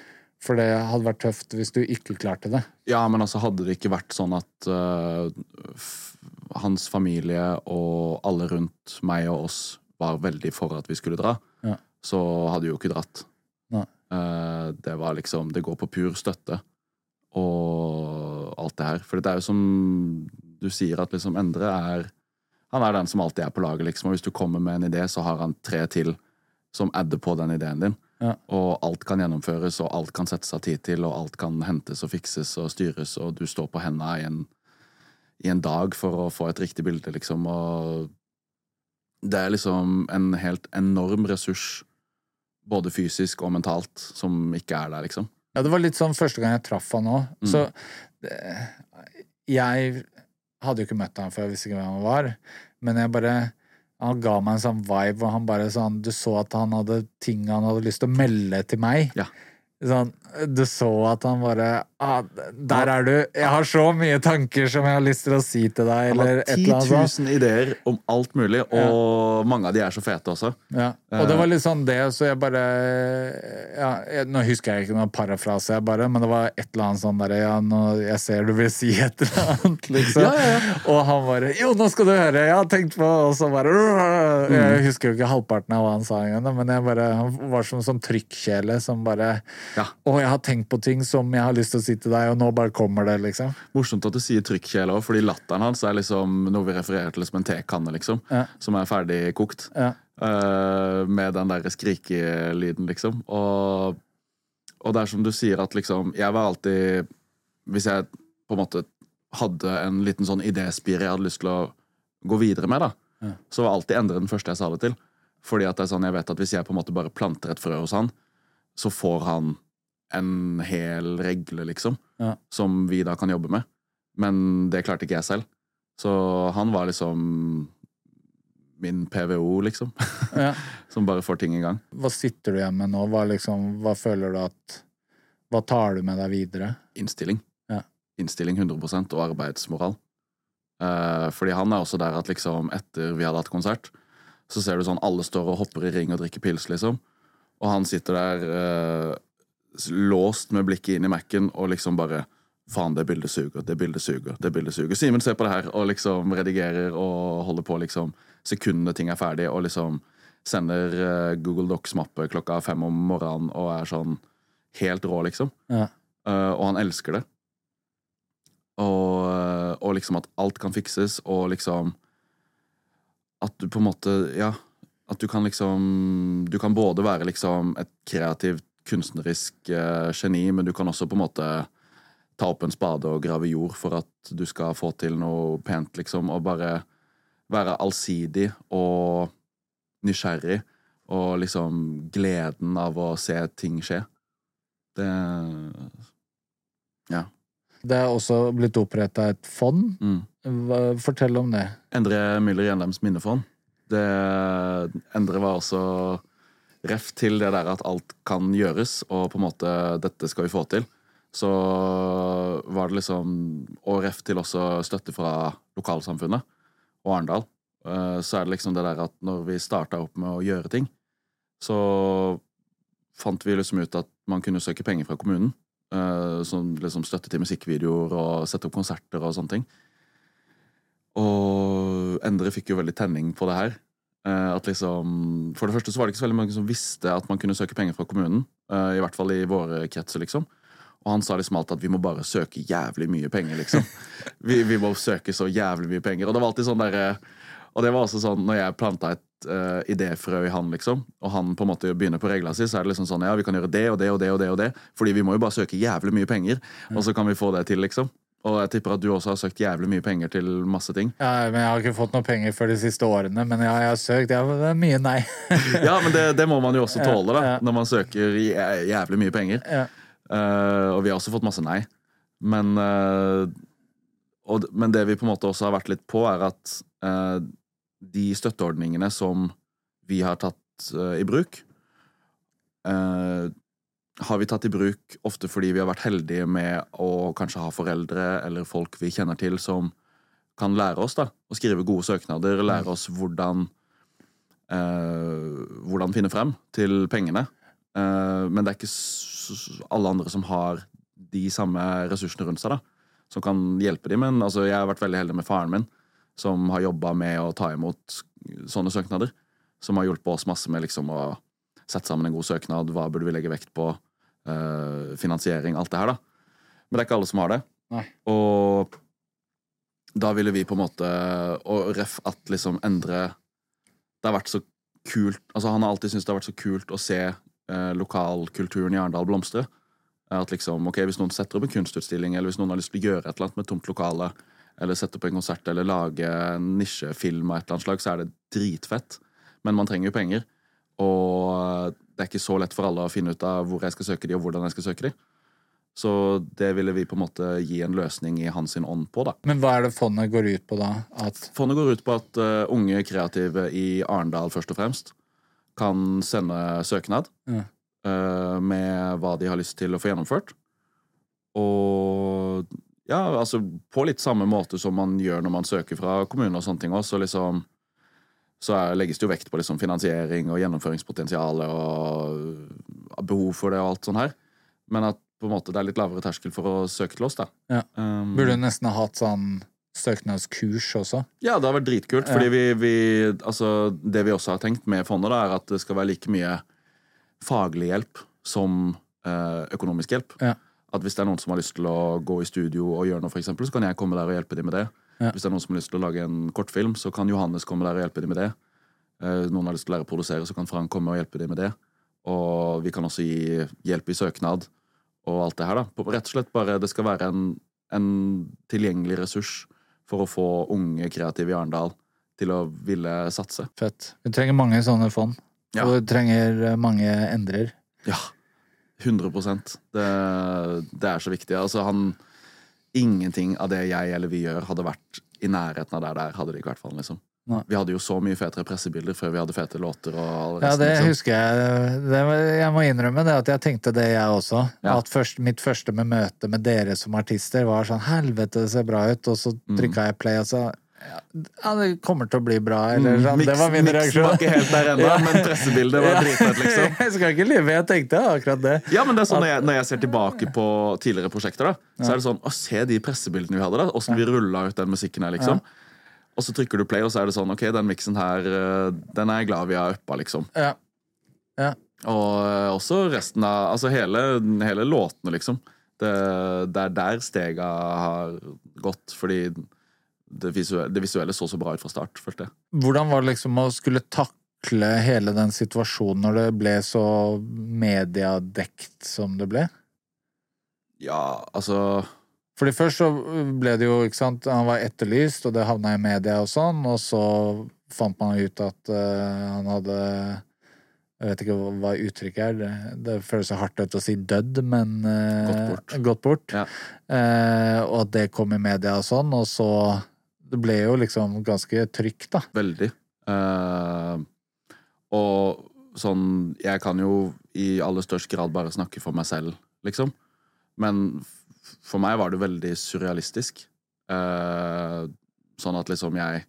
For det hadde vært tøft hvis du ikke klarte det. Ja, men altså hadde det ikke vært sånn at uh, hans familie og alle rundt meg og oss var veldig for at vi skulle dra, Ja. så hadde vi jo ikke dratt. Eh, det var liksom Det går på pur støtte og alt det her. For det er jo som du sier, at liksom Endre er Han er den som alltid er på laget, liksom. Og hvis du kommer med en idé, så har han tre til som adder på den ideen din. Ja. Og alt kan gjennomføres, og alt kan settes av tid til, og alt kan hentes og fikses og styres, og du står på henda i en, i en dag for å få et riktig bilde, liksom. Og det er liksom en helt enorm ressurs, både fysisk og mentalt, som ikke er der, liksom. Ja, det var litt sånn første gang jeg traff han òg. Mm. Så eh, jeg hadde jo ikke møtt han før, jeg visste ikke hvem han var. Men jeg bare Han ga meg en sånn vibe hvor han bare sånn Du så at han hadde ting han hadde lyst til å melde til meg. Ja. sånn, Du så at han bare ah, Der er du! Jeg har så mye tanker som jeg har lyst til å si til deg, Han har 10 eller annet sånt. 000 ideer om alt mulig, og mange av de er så fete også. Ja. Og det var litt sånn det, så jeg bare ja, jeg, Nå husker jeg ikke noen parafrase, jeg bare, men det var et eller annet sånn derre Ja, nå, jeg ser du vil si et eller annet, liksom. Og han bare Jo, nå skal du høre! Jeg har tenkt på Og så bare Mm. Jeg husker jo ikke halvparten av hva han sa engang, men jeg bare, han var som en sånn trykkjele som bare Ja. Jeg har tenkt på ting som jeg har lyst til å si til deg, og nå bare kommer det, liksom. Morsomt at du sier trykkjele òg, fordi latteren hans er liksom noe vi refererer til som en tekanne, liksom. Ja. Som er ferdig kokt. Ja. Uh, med den der skrikelyden, liksom. Og, og det er som du sier, at liksom Jeg var alltid Hvis jeg på en måte hadde en liten sånn idéspire jeg hadde lyst til å gå videre med, da, Ja. så var alltid Endre den første jeg sa det til. Fordi at det er sånn, jeg vet at hvis jeg på en måte bare planter et frø hos han, så får han en hel regle, liksom, Ja. som vi da kan jobbe med. Men det klarte ikke jeg selv. Så han var liksom min PVO, liksom. [LAUGHS] Ja. som bare får ting i gang. Hva sitter du igjen med nå? Hva, liksom, hva føler du at Hva tar du med deg videre? Innstilling. Ja. Innstilling 100% og arbeidsmoral. Eh, fordi han er også der at liksom etter vi hadde hatt konsert, så ser du sånn alle står og hopper i ring og drikker pils, liksom. Og han sitter der eh, låst med blikket inn i Mac-en og liksom bare Faen, det bildet suger, det bildet suger, det bildet suger. Simen ser på det her og liksom redigerer og holder på liksom sekundene ting er ferdig, og liksom sender eh, Google Docs-mappe klokka fem om morgenen og er sånn helt rå, liksom. Ja. Uh, og han elsker det. Og, eh, og liksom at alt kan fikses, og liksom At du på en måte Ja. At du kan liksom Du kan både være liksom et kreativt, kunstnerisk eh, geni, men du kan også på en måte ta opp en spade og grave jord for at du skal få til noe pent, liksom, og bare være allsidig og nysgjerrig, og liksom gleden av å se ting skje. Det Ja. Det er også blitt oppretta et fond. Mm. Fortell om det. Endre Müller Gjenlems minnefond. Det Endre var også ref til det der at alt kan gjøres, og på en måte dette skal vi få til. Så var det liksom Og ref til også støtte fra lokalsamfunnet og Arendal. eh, Så er det liksom det der at når vi starta opp med å gjøre ting, så fant vi liksom ut at man kunne søke penger fra kommunen. eh, Som liksom støtte til musikkvideoer og sette opp konserter og sånne ting. Og Endre fikk jo veldig tenning på det her. Eh, At liksom, For det første så var det ikke så veldig mange som visste at man kunne søke penger fra kommunen. eh, I hvert fall i våre kretser, liksom. Og han sa liksom alltid at vi må bare søke jævlig mye penger, liksom. [LAUGHS] Vi, vi må søke så jævlig mye penger. Og det var alltid sånn der, Og det var også sånn når jeg planta et uh, idéfrø i han, liksom, og han på en måte begynner på regla si, så er det liksom sånn ja, vi kan gjøre det og det og det og det, og det fordi vi må jo bare søke jævlig mye penger, og så kan vi få det til, liksom. Og jeg tipper at du også har søkt jævlig mye penger til masse ting. Ja, men Jeg har ikke fått noe penger før de siste årene, men ja, jeg har søkt. Ja, det er mye nei. [LAUGHS] Ja, men det, det må man jo også tåle, da, når man søker jævlig mye penger. Ja. Uh, og vi har også fått masse nei. Men, uh, og, men det vi på en måte også har vært litt på, er at uh, de støtteordningene som vi har tatt eh, i bruk, eh, har vi tatt i bruk ofte fordi vi har vært heldige med å kanskje ha foreldre eller folk vi kjenner til som kan lære oss da, å skrive gode søknader, lære oss hvordan eh, hvordan finne frem til pengene. Eh, men det er ikke alle andre som har de samme ressursene rundt seg, da, som kan hjelpe dem. Men altså, jeg har vært veldig heldig med faren min, som har jobba med å ta imot sånne søknader. Som har hjulpet oss masse med liksom å sette sammen en god søknad, hva burde vi legge vekt på, eh, finansiering, alt det her, da. Men det er ikke alle som har det. Nei. Og da ville vi på en måte Og ref at liksom endre Det har vært så kult Altså Han har alltid syntes det har vært så kult å se eh, lokalkulturen i Arendal blomstre. At liksom, ok, Hvis noen setter opp en kunstutstilling, eller hvis noen har lyst til å gjøre et eller annet med tomt lokale, eller sette opp en konsert, eller lage en nisjefilm av et eller annet slag, så er det dritfett. Men man trenger jo penger. Og det er ikke så lett for alle å finne ut av hvor jeg skal søke de, og hvordan jeg skal søke de. Så det ville vi på en måte gi en løsning i hans ånd på, da. Men hva er det fondet går ut på da? At Fondet går ut på at uh, unge kreative i Arendal først og fremst kan sende søknad. Ja. uh, med hva de har lyst til å få gjennomført. Og ja, altså på litt samme måte som man gjør når man søker fra kommuner og sånne ting også, så liksom så legges det jo vekt på liksom finansiering og gjennomføringspotensial og behov for det og alt sånn her. Men at på en måte det er litt lavere terskel for å søke til oss, da. Ja. Um, Burde du nesten ha hatt sånn søknadskurs også? Ja, det har vært dritkult. Ja. Fordi vi, vi Altså, det vi også har tenkt med fondet, da, er at det skal være like mye faglig hjelp som eh, økonomisk hjelp. Ja. At hvis det er noen som har lyst til å gå i studio og gjøre noe, for eksempel, så kan jeg komme der og hjelpe dem med det. Ja. Hvis det er noen som har lyst til å lage en kortfilm, så kan Johannes komme der og hjelpe dem med det. Eh, noen har lyst til å lære å produsere, så kan Frank komme og hjelpe dem med det. Og vi kan også gi hjelp i søknad og alt det her, da. Rett og slett bare det skal være en, en tilgjengelig ressurs for å få unge kreative i Arendal til å ville satse. Fett. Vi trenger mange sånne fond. Ja. Og vi trenger eh, mange endrer. Ja. 100 det, det er så viktig. Altså, han Ingenting av det jeg eller vi gjør, hadde vært i nærheten av der der, hadde det ikke vært for han, liksom. Nei. Vi hadde jo så mye fetere pressebilder før vi hadde fete låter og all Ja, det liksom. husker jeg. Det, jeg må innrømme det at jeg tenkte det, jeg også. Ja. At først, mitt første med møte med dere som artister var sånn Helvete, det ser bra ut. Og så Mm. jeg play, og så Ja, det kommer til å bli bra, eller mm, Mix- det var min reaksjon. var ikke helt der ennå, Ja. men pressebildet var [LAUGHS] Ja. dritfett, liksom. [LAUGHS] Jeg skal ikke lyve, jeg tenkte akkurat det. Ja, men det er sånn når jeg, når jeg ser tilbake på tidligere prosjekter, da, så er det sånn Å, se de pressebildene vi hadde, da. Åssen vi rulla ut den musikken her, liksom. Og så trykker du play, og så er det sånn OK, den miksen her, eh, den er jeg glad vi har uppa, liksom. Ja. Ja. Og eh, også resten av Altså hele, hele låtene, liksom. Det, det er der stega har gått, fordi det visuelle, det visuelle så så bra ut fra start, følte jeg. Hvordan var det liksom å skulle takle hele den situasjonen når det ble så mediadekt som det ble? Ja, altså Fordi først så ble det jo, ikke sant, han var etterlyst, og det havna i media og sånn, og så fant man ut at uh, han hadde Jeg vet ikke hva- uttrykket er, det, det føles så hardt ut å si dødd, men eh, Gått bort. Gått bort. Ja. Eh, og at det kom i media og sånn, og så Det ble jo liksom ganske trygt, da. Veldig. Uh, og sånn Jeg kan jo i aller størst grad bare snakke for meg selv, liksom. Men for meg var det veldig surrealistisk. Uh, sånn at liksom jeg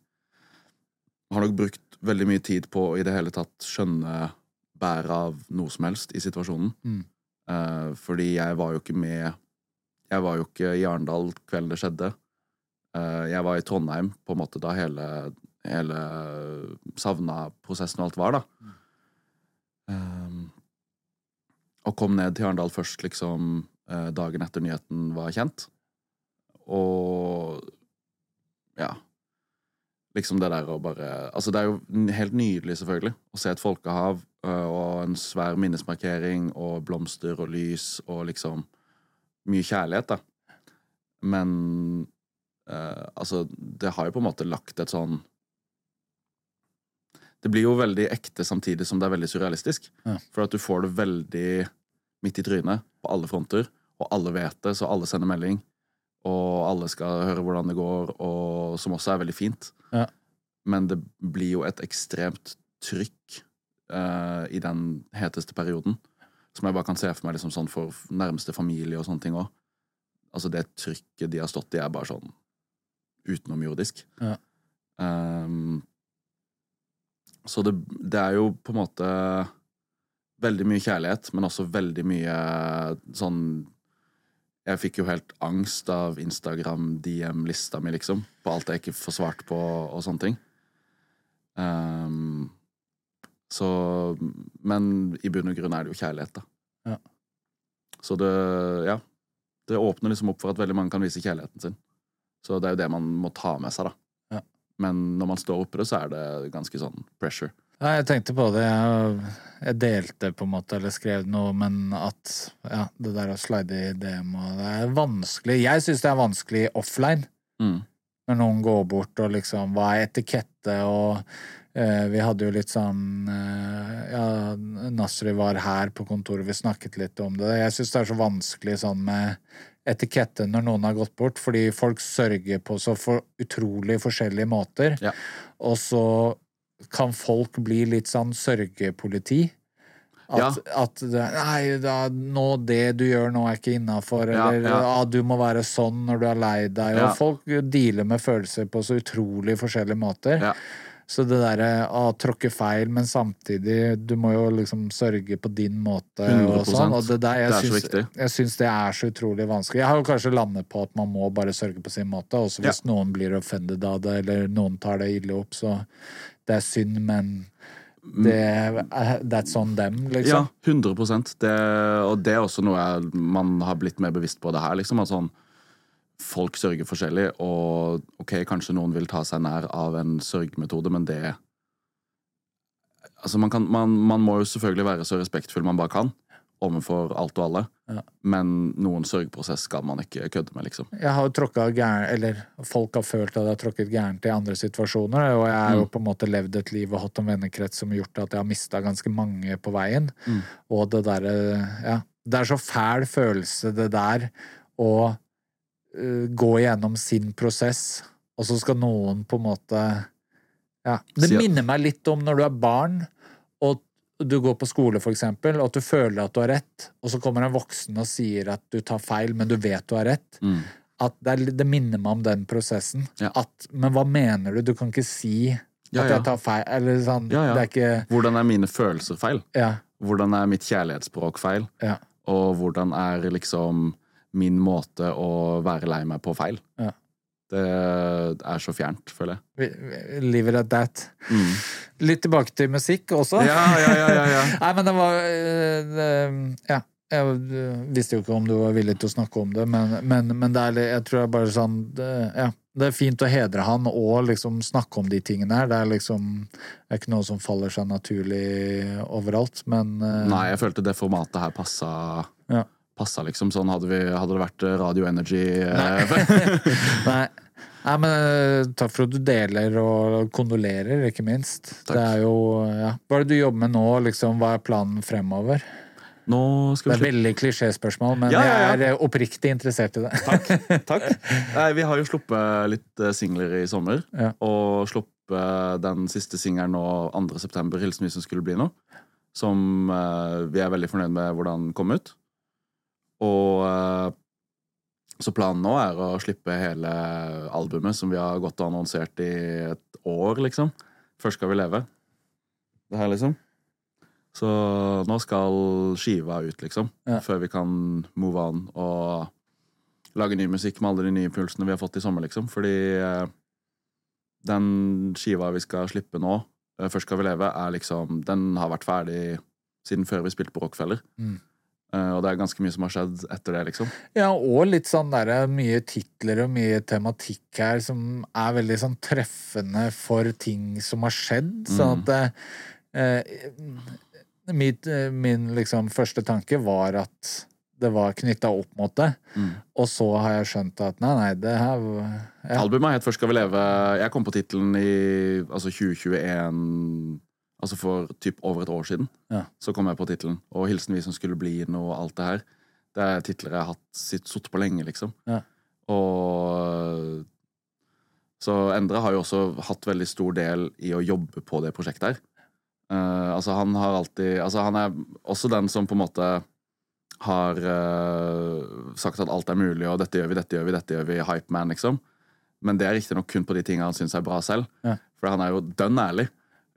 har nok brukt veldig mye tid på å i det hele tatt skjønne bæret av noe som helst i situasjonen. Mm. Uh, fordi jeg var jo ikke med Jeg var jo ikke i Arendal kvelden det skjedde. Eh, jeg var i Trondheim på en måte da hele, hele savna-prosessen og alt var, da. Um, og kom ned til Arendal først liksom eh, dagen etter nyheten var kjent. Og ja. Liksom det der å bare Altså, det er jo helt nydelig, selvfølgelig, å se et folkehav eh, og en svær minnesmarkering og blomster og lys og liksom mye kjærlighet, da. Men eh, altså, det har jo på en måte lagt et sånn Det blir jo veldig ekte samtidig som det er veldig surrealistisk. Ja. For at du får det veldig midt i trynet på alle fronter, og alle vet det, så alle sender melding. Og alle skal høre hvordan det går, og som også er veldig fint. Ja. Men det blir jo et ekstremt trykk uh, i den heteste perioden. Som jeg bare kan se for meg liksom sånn for nærmeste familie og sånne ting òg. Altså, det trykket de har stått i, er bare sånn utenomjordisk. Ja. Um, så det, det er jo på en måte veldig mye kjærlighet, men også veldig mye sånn Jeg fikk jo helt angst av Instagram-DM-lista mi, liksom. På alt jeg ikke får svart på, og sånne ting. Um, så Men i bunn og grunn er det jo kjærlighet, da. Ja. Så det Ja. Det åpner liksom opp for at veldig mange kan vise kjærligheten sin. Så det er jo det man må ta med seg, da. Ja. Men når man står oppe så er det ganske sånn pressure. Ja, jeg tenkte på det. Jeg, delte på en måte, eller skrev noe, men at ja, det der å slide i DM og Det er vanskelig. Jeg syns det er vanskelig offline. Mm. Når noen går bort og liksom Hva er etikette og eh, Vi hadde jo litt sånn eh, Ja, Nasri var her på kontoret, vi snakket litt om det. Jeg syns det er så vanskelig sånn med etikette når noen har gått bort, fordi folk sørger på så for utrolig forskjellige måter. Ja. Og så kan folk bli litt sånn sørgepoliti. At, at det, Nei, da, nå det du gjør nå er ikke innafor, eller ja. ah, du må være sånn når du er lei deg. Ja. Og folk dealer med følelser på så utrolig forskjellige måter. Ja. Så det derre å tråkke feil, men samtidig Du må jo liksom sørge på din måte og 100%. sånn. Og det der, jeg Det er syns, viktig. jeg syns det er så utrolig vanskelig. Jeg har jo kanskje landet på at man må bare sørge på sin måte, også hvis noen blir offended av det, eller noen tar det ille opp, så det er synd, men det er, that's on them, Ja, liksom. 100% det, Og det er også noe jeg, man har blitt mer bevisst på det her. Liksom, at sånn, folk sørger forskjellig, og ok, kanskje noen vil ta seg nær av en sørgmetode, men det Altså, man, kan, man, man må jo selvfølgelig være så respektfull man bare kan overfor alt og alle, Ja. men noen sørgeprosess skal man ikke kødde med, liksom. Jeg har jo tråkka gærent, eller folk har følt at jeg har tråkket gærent i andre situasjoner, og jeg har jo på en måte levd et liv og hatt en vennekrets som har gjort at jeg har mista ganske mange på veien. Og det derre Ja. Det er så fæl følelse, det der, uh, gå gjennom sin prosess, og så skal noen på en måte Ja. Det minner meg litt om når du er barn, og du går på skole, for eksempel, og at du føler at du har rett, og så kommer en voksen og sier at du tar feil, men du vet du har rett. Mm. At det, er, det minner meg om den prosessen. Ja. At, men hva mener du? Du kan ikke si at Ja, ja. jeg tar feil. Eller sånn. Det er ikke Hvordan er mine følelser feil? Hvordan er mitt kjærlighetsspråk feil? Og hvordan er liksom min måte å være lei meg på feil? Ja. Det er så fjernt, føler jeg. Leave it at that. Litt tilbake til musikk også. Mm. Ja, ja, ja, ja, ja. [LAUGHS] Nei, men det var øh, det, Ja. Jeg øh, visste jo ikke om du var villig til å snakke om det, men, men, men det er, jeg tror det er bare sånn det, Ja. Det er fint å hedre han og liksom snakke om de tingene her. Det er liksom det er ikke noe som faller seg naturlig overalt, men øh, Nei, jeg følte det formatet her passa, Ja. Passa liksom. Sånn hadde, vi, hadde det vært Radio Energy Nei. [LAUGHS] Nei. Nei, men øh, takk for at du deler og kondolerer, ikke minst. Takk. Det er jo ja. Hva er det du jobber med nå, liksom? Hva er planen fremover? Nå Det skal er vi veldig klisjéspørsmål, men Ja, ja, jeg er oppriktig interessert i det. Takk. [LAUGHS] Takk. Nei, vi har jo sluppet litt eh, singler i sommer. Og sluppet den siste singelen nå 2. september, 'Hilsen vi som skulle bli noe'. Som eh, vi er veldig fornøyd med hvordan kom ut. Og eh, Så planen nå er å slippe hele albumet, som vi har gått og annonsert i et år, liksom. Først skal vi leve. Det her, liksom. Så nå skal skiva ut, liksom. Ja. Før vi kan move on og lage ny musikk med alle de nye impulsene vi har fått i sommer, liksom. Fordi eh, den skiva vi skal slippe nå, eh, Først skal vi leve, er liksom Den har vært ferdig siden før vi spilte på Rockfeller. Mm. Eh, og det er ganske mye som har skjedd etter det, liksom. Ja, og litt sånn derre mye titler og mye tematikk her som er veldig sånn treffende for ting som har skjedd. Sånn at eh, mitt, eh, Min liksom første tanke var at det var knytta opp mot det. Mm. Og så har jeg skjønt at nei, nei, det her ja. Albumet het Først skal vi leve. Jeg kom på tittelen i altså 2021 Altså for typ over et år siden. Ja. Så kom jeg på tittelen. Og 'Hilsen vi som skulle bli noe', og alt det her. Det er titler jeg har hatt sitt- sittet på lenge, liksom. Ja. Og Så Endre har jo også hatt veldig stor del i å jobbe på det prosjektet her. Uh, altså Han har alltid Altså han er også den som på en måte har uh, sagt at alt er mulig, og dette gjør vi, dette gjør vi, dette gjør vi, hypeman, liksom. Men det er riktignok kun på de tingene han syns er bra selv. Ja. For han er jo dønn ærlig.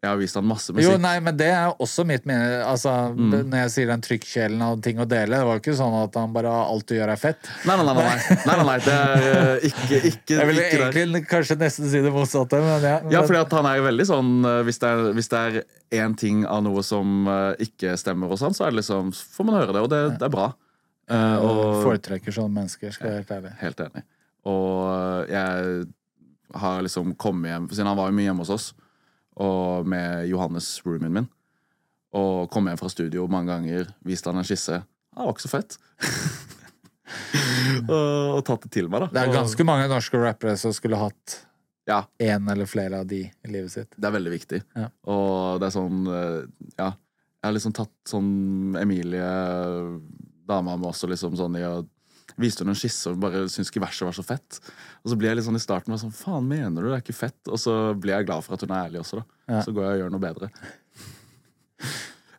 Jeg har vist han masse musikk. Jo, nei, men det er også mitt minne. Altså, Mm. Når jeg sier den trykkjelen av ting å dele, det var ikke sånn at han bare alt du gjør er fett. Nei, nei, nei. nei, nei, [LAUGHS] nei, det er eh, ikke, ikke, Jeg ville ikke der. egentlig kanskje nesten si det motsatte, men ja. Ja, fordi han er jo veldig sånn eh, Hvis det er, hvis det er én ting av noe som eh, ikke stemmer, hos han, så er liksom, får man høre det, og det, det er bra. Uh, og foretrekker sånne mennesker, skal jeg være helt ærlig. Helt enig. Og jeg har liksom kommet hjem Siden han var jo mye hjemme hos oss, og med Johannes, roomien min, og kom hjem fra studio mange ganger, viste han en skisse. Det var ikke så fett. [LAUGHS] og, og tatt det til meg, da. Det er ganske mange norske rappere som skulle hatt Ja, én eller flere av de i livet sitt. det er veldig viktig. Ja. Og det er sånn eh, Ja. Jeg har liksom tatt sånn Emilie, dama med også, liksom sånn i å Viste hun en skisse og bare syntes ikke verset var så fett. Og så blir jeg litt sånn i starten sånn, faen mener du, det er ikke fett. Og så blir jeg glad for at hun er ærlig også, da. Ja. Så går jeg og gjør noe bedre. [LAUGHS]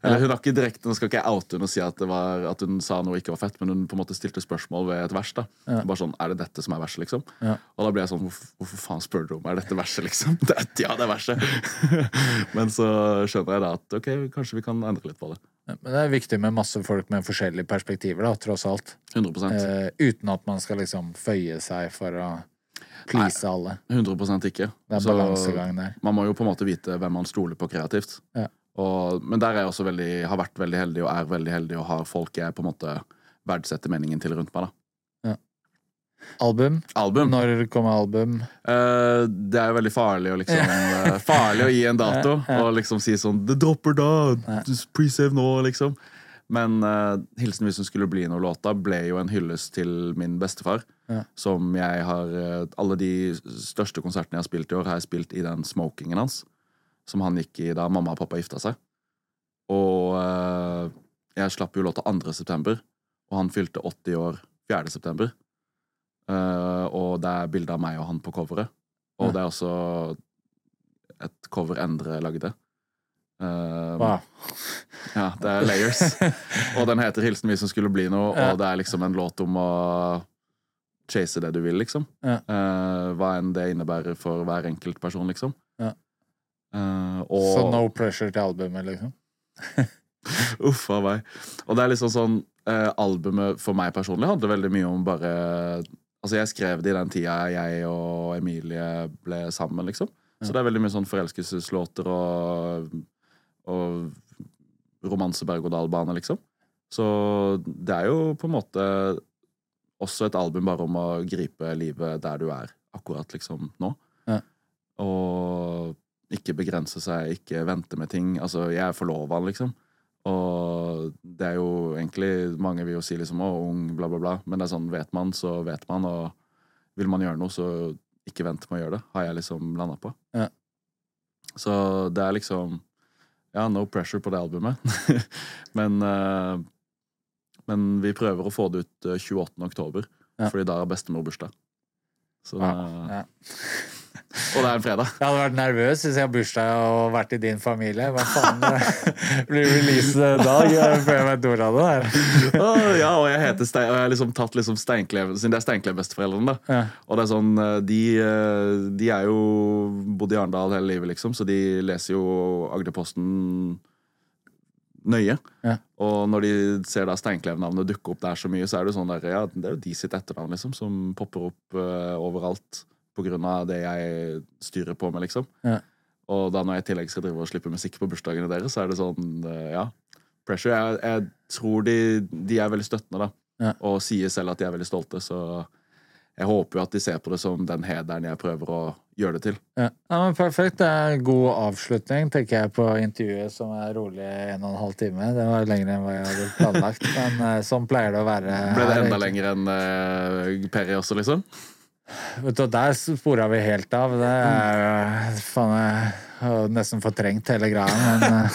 Eller hun har ikke direkte, Nå skal ikke jeg oute henne og si at, det var, at hun sa noe ikke var fett, men hun på en måte stilte spørsmål ved et vers. da Bare sånn, Er det dette som er verset, liksom? Ja. Og da ble jeg sånn Hvorfor, hvorfor faen spør du om er dette verset, liksom? [LAUGHS] Det, ja, det er verset. [LAUGHS] men så skjønner jeg da at ok, kanskje vi kan endre litt på det. Men det er viktig med masse folk med forskjellige perspektiver, da, tross alt. 100 Eh, uten at man skal liksom føye seg for å please alle. 100 ikke. Det er Så balansegang der. Man må jo på en måte vite hvem man stoler på kreativt. Ja. Og, men der er jeg også veldig, har vært veldig heldig og er veldig heldig og har folk jeg på en måte verdsetter meningen til rundt meg. da Album. Album. Når kommer album? Uh, det er jo veldig farlig å liksom [LAUGHS] eh, Farlig å gi en dato og liksom si sånn 'Det dropper da! Pre-save nå!' liksom. Men uh, 'Hilsen hvis hun skulle bli noe'-låta ble jo en hyllest til min bestefar. Ja. Som jeg har Alle de største konsertene jeg har spilt i år, har jeg spilt i den smokingen hans. Som han gikk i da mamma og pappa gifta seg. Og jeg slapp jo låta 2. september, og han fylte 80 år 4. september. Eh, og det er bilde av meg og han på coveret. Og det er også et cover Endre lagde. Eh, Wow. ja, det er layers. [LAUGHS] og den heter 'Hilsen vi som skulle bli noe', Ja. og det er liksom en låt om å chase det du vil, liksom. Ja. Uh, hva enn det innebærer for hver enkelt person, liksom. Ja. Uh, og Så no pressure til albumet, liksom? [LAUGHS] Uff a meg. Og det er liksom sånn uh, Albumet for meg personlig handler veldig mye om bare Altså, jeg skrev det i den tida jeg og Emilie ble sammen, liksom. Så det er veldig mye sånn forelskelseslåter og, og romanse berg-og-dal-bane, liksom. Så det er jo på en måte også et album bare om å gripe livet der du er akkurat liksom nå. Ja. Og ikke begrense seg, ikke vente med ting. Altså, jeg er forlova, liksom. Og det er jo egentlig Mange vil jo si liksom 'å, ung', bla, bla, bla. Men det er sånn, vet man, så vet man. Og vil man gjøre noe, så ikke vent med å gjøre det. Har jeg liksom landa på. Ja. Så det er liksom Ja, no pressure på det albumet. [LAUGHS] men uh, Men vi prøver å få det ut eh, 28. oktober, Ja. fordi da har bestemor bursdag. Så, Ja. Ja. Og det er en fredag. Jeg hadde vært nervøs hvis jeg har bursdag og vært i din familie. Hva faen? [LAUGHS] Blir release-dag før jeg vet ordet av det der. [LAUGHS] oh, ja, og jeg heter Stein, og jeg har liksom tatt liksom Steinklev Siden det er Steinklev-besteforeldrene. Ja. Og det er sånn, eh, de, eh, de er jo bodd i Arendal hele livet, liksom, så de leser jo Agderposten nøye. Ja. Og når de ser da Steinklev-navnet dukke opp der så mye, så er det sånn der, ja, det er jo de sitt etternavn, liksom, som popper opp uh, overalt på grunn av det jeg styrer på med, liksom. Ja. Og da når jeg i tillegg skal drive og slippe musikk på bursdagene deres, så er det sånn, eh, ja. Pressure. Jeg, jeg tror de, de er veldig støttende, da. Ja. Og sier selv at de er veldig stolte, så jeg håper jo at de ser på det som den hederen jeg prøver å gjøre det til. Ja. ja, men Perfekt. Det er en god avslutning, tenker jeg, på intervjuet, som er rolig en og en halv time. Det var lenger enn hva jeg hadde planlagt, men eh, sånn pleier det å være. Ble det enda lenger enn uh, Perry også, liksom? Vet du, Der spora vi helt av. Det er jo faen jeg har nesten fortrengt hele greia, men